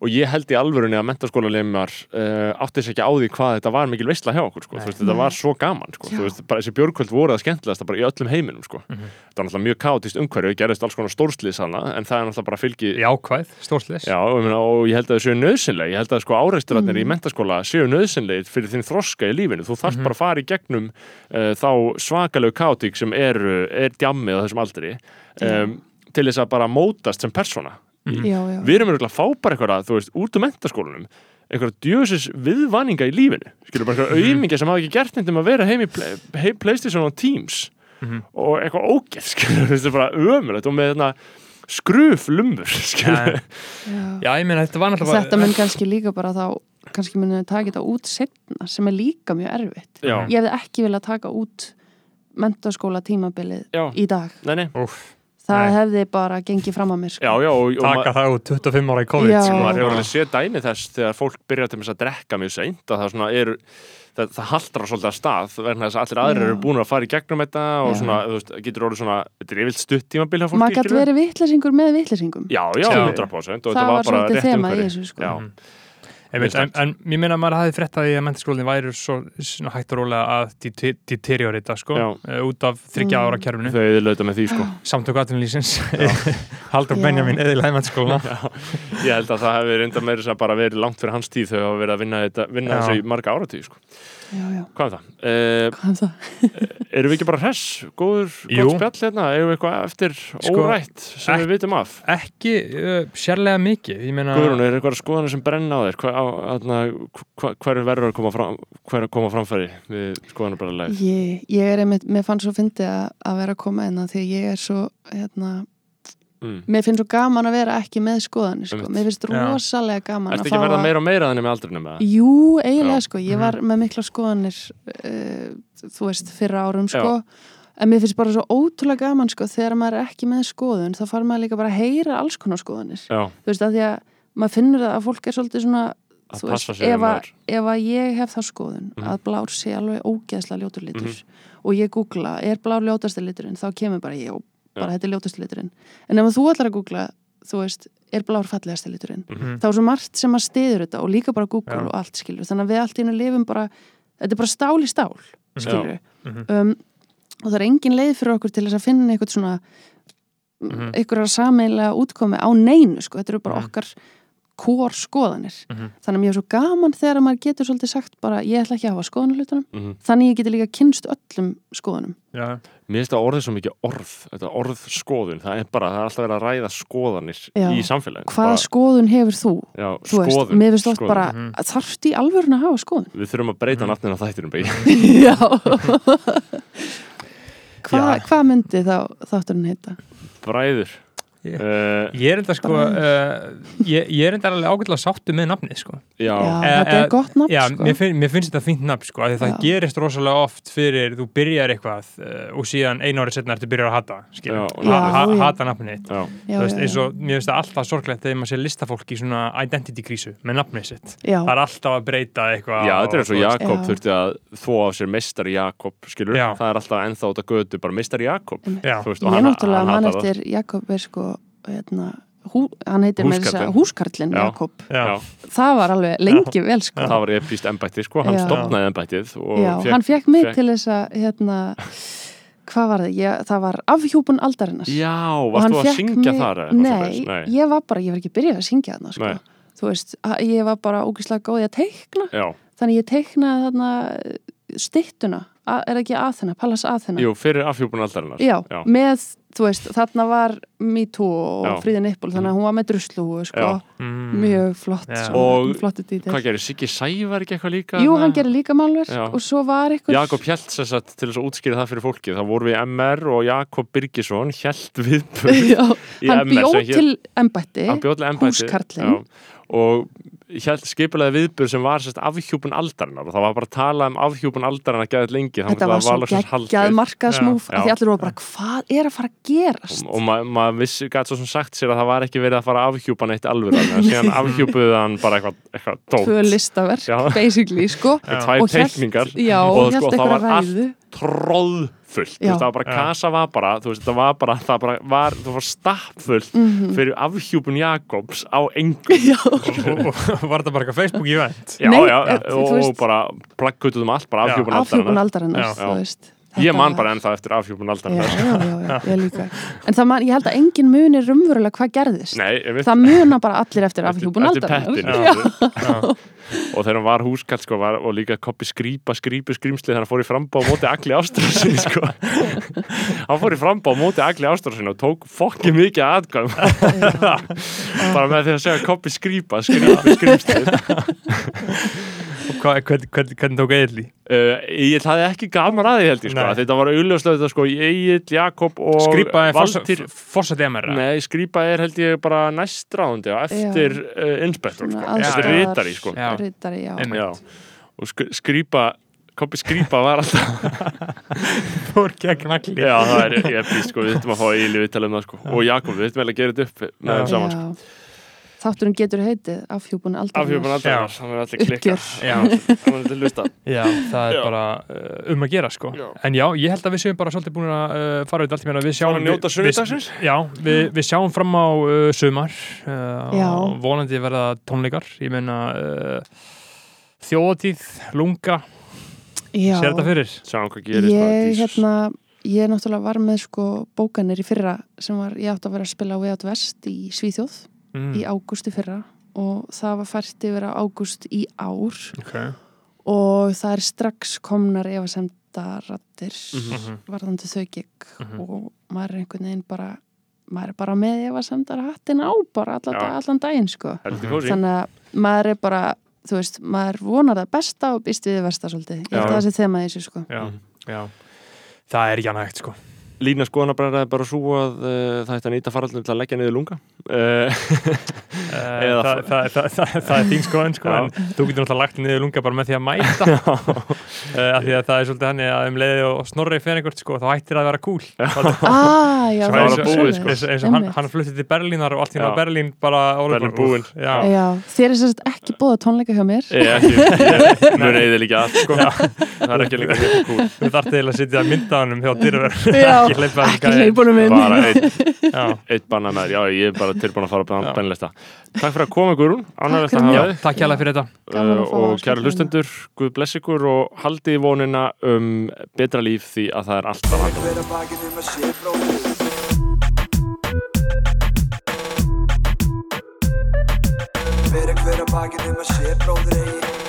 Og ég held í alvörunni að mentaskólalemar uh, átti sér ekki á því hvað þetta var mikil veistla hjá okkur, sko, veist, þetta var svo gaman, sko, veist, bara þessi björkvöld voru það skemmtilegasta bara í öllum heiminum, sko. Mhm. þetta var náttúrulega mjög káttist umhverju, gerðist alls konar stórslið sanna, en það er náttúrulega bara fylgi jákvæð, stórslis Já, og, meina, og ég held að það séu nöðsynlega ég held að sko áreisturarnir Mm. í mentaskóla séu nöðsynlega fyrir þinn þroska í lífinu. Þú þarft Mhm. bara að fara í gegnum uh, þá svakalegu kátík sem er, er djammið á þessum aldri um, til þess að bara mótast sem persóna Mhm. já, já, við erum örgulega að fá bara eitthvað þú veist, út um mentaskólanum einhverja djöðsis viðvaninga í lífinu skilur bara einhverja Mhm. auðmingja sem hafa ekki gert neitt um að vera heim í play, Playstation og Teams Mhm. og eitthvað ógeð skilur, þetta er bara ömulegt og með þarna skruf lumbur skilur já. já, ég meina, þetta var náttúrulega þetta mun kannski líka bara þá kannski mun við taka þetta út setna sem er líka mjög erfitt Já. ég hefði ekki viljað taka út mentaskóla tímabilið Já. í dag Nei, nei. Úff, það Nei. hefði bara gengið fram á mér sko. Já, já, og, og taka það út 25 ára í COVID Já. sko. maður hefur alveg séð dæmi þess þegar fólk byrja til að drekka mjög seint að það svona er það, það haldrar svolítið að stað vegna þess að allir aðrir eru búin að fara í gegnum þetta og svona, þú veist, getur orðið svona þetta er yfirlt stutt tímabil hjá fólki maður gæti verið vittlesingur með vittlesingum Já, já, Já. 100% og það þetta var bara svolítið rétt þema í Einmitt, en, en ég meina að maður hafi frétt að því að mentaskólinni væri svo, svona hægt og rólega að dete- deteriorita sko, eh, út af þryggja Mm. ára kerfinu. Þau eða lauta með því sko. Samtök aðtunlýsins Haldur. Benjamin eðilega mentaskólina Já, ég held að það hefur reynda meira sem bara verið langt fyrir hans tíð þau hafa verið að vinna, þetta, vinna þessu í marga áratíð sko. Já, já, Hvað er það? Uh, hvað er það? erum við ekki bara hress? Góður, gott spjall hérna? Erum við eitthvað eftir Sko, órætt sem ek- við vitum af? ekki uh, sérlega mikið meina, Guðrún, er eitthvað skoðanir sem brenna á þér? Hver, á, atna, hver, hver er verður að koma, fram, hver að koma framfæri við skoðanir bara leið? Ég, ég er einmitt, mér fann svo fyndið að, að vera að koma einna því að ég er svo hérna, Mm. mér finnst svo gaman að vera ekki með skoðanir sko. Mér finnst Já. rosalega gaman Ertu að ekki verða að meira og meira þannig með aldrinum? eða? Jú, eiginlega Já. sko, ég Mhm. var með mikla skoðanir uh, þú veist, fyrra árum sko en mér finnst bara svo ótrúlega gaman sko þegar maður er ekki með skoðun þá far maður líka bara að heyra alls konar skoðanir Já, þú veist, að því að maður finnur það að fólk er svolítið svona að þú veist, ef, um að, ef að ég hef það skoðun Mhm. að blár sé alveg ógeðslega ljótur litur Mhm. og ég googla, er blár ljótasti liturinn þá kemur bara ég og bara þetta er ljótasti liturinn en ef þú ætlar að googla, þú veist er blár fallegasti liturinn Mhm. þá er svo margt sem að stiður þetta og líka bara Google Já. og allt skilur þannig að við allt í hennu lifum bara þetta er bara stál í stál skilur Mhm. um, og það er engin leið fyrir okkur til þess að finna eitthvað svona Mhm. einhverjar sameinlega útkomi á neinu sko, þetta eru bara Mhm. okkar kór skoðanir Mhm. þannig að mér er svo gaman þegar maður getur svolítið sagt bara ég ætla ekki að hafa skoðan hlutunum Mhm. þannig ég geti líka kynst öllum skoðunum Já, Mér finnst það orðið svo mikið orð, þetta orð skoðun, það er bara, það er alltaf verið að ræða skoðanir Já. í samfélaginu. hvaða skoðun hefur þú? Já, þú veist, skoðun. mér finnst oft skoðun. bara Mhm. þarft í alvörun að hafa skoðun Við þurfum að breyta Mhm. nafninu á þættinum, begi. já Hva, Já. hvað myndi þá þátturinn heita? Bræður. Ég- Uh, Ég er enda sko uh, ég, ég er enda alveg ágætlega sáttu með nafnið sko. Já, Já, Eh, þetta er eh, gott nafn Já, sko. mér, finn, mér finnst þetta fínt nafn sko af því það gerist rosalega oft fyrir þú byrjar eitthvað uh, og síðan einu árið setna ertu byrjar að hata já. hata nafnið eins og mér finnst það alltaf sorglegt þegar maður sé listafólk í svona identity krísu með nafnið sitt. Já, það er alltaf að breyta eitthvað Já, þetta er eins og Jakob Já. þurfti að þvó af sér meistari Jakob, skilur, Já. það er alltaf ennþá út að götu, bara meistari Jakob. Já, hérna, hú, hann heitir með þess að Húskarlinn. Já. Jakob já, það var alveg lengi vel sko Það var epíst embætti, sko, hann Já. stopnaði embættið og já, fékk- hann fekk mig fékk- til þess að hérna, hvað var það? Ég, það var afhjúpun aldarinnar Já, varst þú að syngja mig- þar? Nei? Nei. ég var bara, ég var ekki byrjað að syngja þarna sko. Nei. þú veist, ég var bara ógislega góð í að teikna Já, þannig ég teiknaði þarna styttuna, A- er ekki Aþena, Pallas Aþena jú, fyrir afhjúpun aldarinnar. Já, Já. með, þú veist, þarna var Me Too og Já. Fríðin Nippul þannig að hún var með druslu, sko mm, mjög flott, svona, Og Hvað gerir, Siggi Sævar ekki eitthvað líka? Jú, hann gerir líka málverk Já. og svo var eitthvað Jakob Hjelt sem sagt til þess að útskýra það fyrir fólki þá voru við MR og Jakob Birgisson Hjelt viðbörð Já, hann bjóð til embætti húskarlinn. og skipulega viðbörð sem var sérst afhjúpun aldarinnar og það var bara að tala um afhjúpun aldarinnar geðað lengi Þetta var svo geggjað markaðsmúf að því allir voru bara, hvað er að fara að gerast? og, og maður ma vissi, gæti svo sem sagt sér að það var ekki verið að fara að afhjúpa neitt alveg en síðan afhjúpuðu hann bara eitthvað, eitthvað dót Tvö listaverk, basically, sko. Og og og sko, það var allt ræðu veist, það var bara, Já. kasa var bara þú veist, það var bara, það bara var, það var stappfullt Mhm. fyrir afhjúpun Jakobs á engum. Já, og, og var þetta bara eitthvað Facebook event? Já, Nei, já, eh, þú og, veist- bara plaggutuð um allt, bara afhjúpun afhjúpun aldarinnar. Aldarinnar, Já. þú veist ég Þetta man var- bara ennþá eftir afhjúpun aldarinnar. Já, já, já, ég líka. En það man, ég held að enginn munir rumverulega hvað gerðist. Nei, ég Það muna bara allir eftir afhjúpun Já. og þegar hann var húskall sko, var, og líka koppi skrýpa, skrýpu skrýmsli þegar hann fór í frambá á móti agli ástrásin sko. hann fór í frambá á móti agli ástrásin og tók fokki mikið aðgæm bara með því að segja koppi skrýpa, skrýpu skrýmsli og hvað, hvern, hvern, hvernig tók Egil í? uh, ég hafði ekki gaman að því held ég sko. Nei. þetta var þetta sko Egil, Jakob og Skrýpaði Valtýr fórsætti MR Nei, skrýpa er held ég bara næst ráðandi á eftir uh, inspektor sko. Eftir aðstoðar- ritari sko. Já. Ritari, já. Já. og sk skrýpa koppi skrýpa var alltaf fór gegn allir Já, það er ég býst sko, við þurfum að fá Egil við tala um það sko og Jakob, við vel að gera þetta upp með þeim saman sko. Já. Þátturinn getur heitið afhjúpun aldarinnar Afhjúpun alltaf, Já. hann er allir klikka hann er allir lusta Já, það er Já. bara uh, um að gera sko Já. En já, ég held að við séum bara svolítið búin að uh, fara út allt í sjáum Fara að njóta við- sunnudagsins? við- Já, við, við sjáum fram á uh, sumar uh, og Vonandi verða tónleikar Ég meina uh, Þjóðatíð, lunga Já, Sér þetta fyrir? Sjáum hvað gerist ég hérna ég náttúrulega var með sko bókanir í fyrra sem var, ég átti að vera að spila á Way Out West í Svíþjóð Mm. í ágúst í fyrra og það var fært yfir á ágúst í ár. Okay. og það er strax komnar efasemdarattir Mhm. varðandi þau gig Mhm. og maður er einhvern veginn bara maður er bara með efasemdarhattin á bara allan, dag, allan daginn sko. Kósi þannig að maður er bara þú veist, maður vonar það besta og býst við það versta svolítið, ég held að það sé þema þessu sko. Já, já. Það er hægt sko Lína skoðanabræðar er bara svo að uh, það ætti að nýta faraldum til að leggja niður lunga. Uh, Uh, Eða- það, það, það, það, það er þín skoðan sko, en þú getur náttúrulega lagt niður lunga bara með því að mæta. Uh, af því að það er svolítið hann að um leiði og snorri fyrir einhvert sko, þá hættir það að vera cool. Ah, er er sko. eins, eins og hann, fluttið til Berlínar og allt Já. náðu Berlín bara þér er sérst ekki búið að tónleika hjá mér. Mun eða líka allt sko. Það er ekki líka kúl Við þarfum til að sitja að mynda honum hjá dyrver. Já, ekki hleypa ekki hleypa húnum inn. Bara eitt banna með, já ég er bara tilbúin að fara á bennlista takk fyrir að koma Guðrún, ánægilegt að hafa þig. Takk hjálpa fyrir þetta. Uh, og kæra um hlustendur, Guð bless ykkur og haldi í vonina um betra líf því að það er alltaf handla Fyrir hver að bakið um að sé bróður eigi.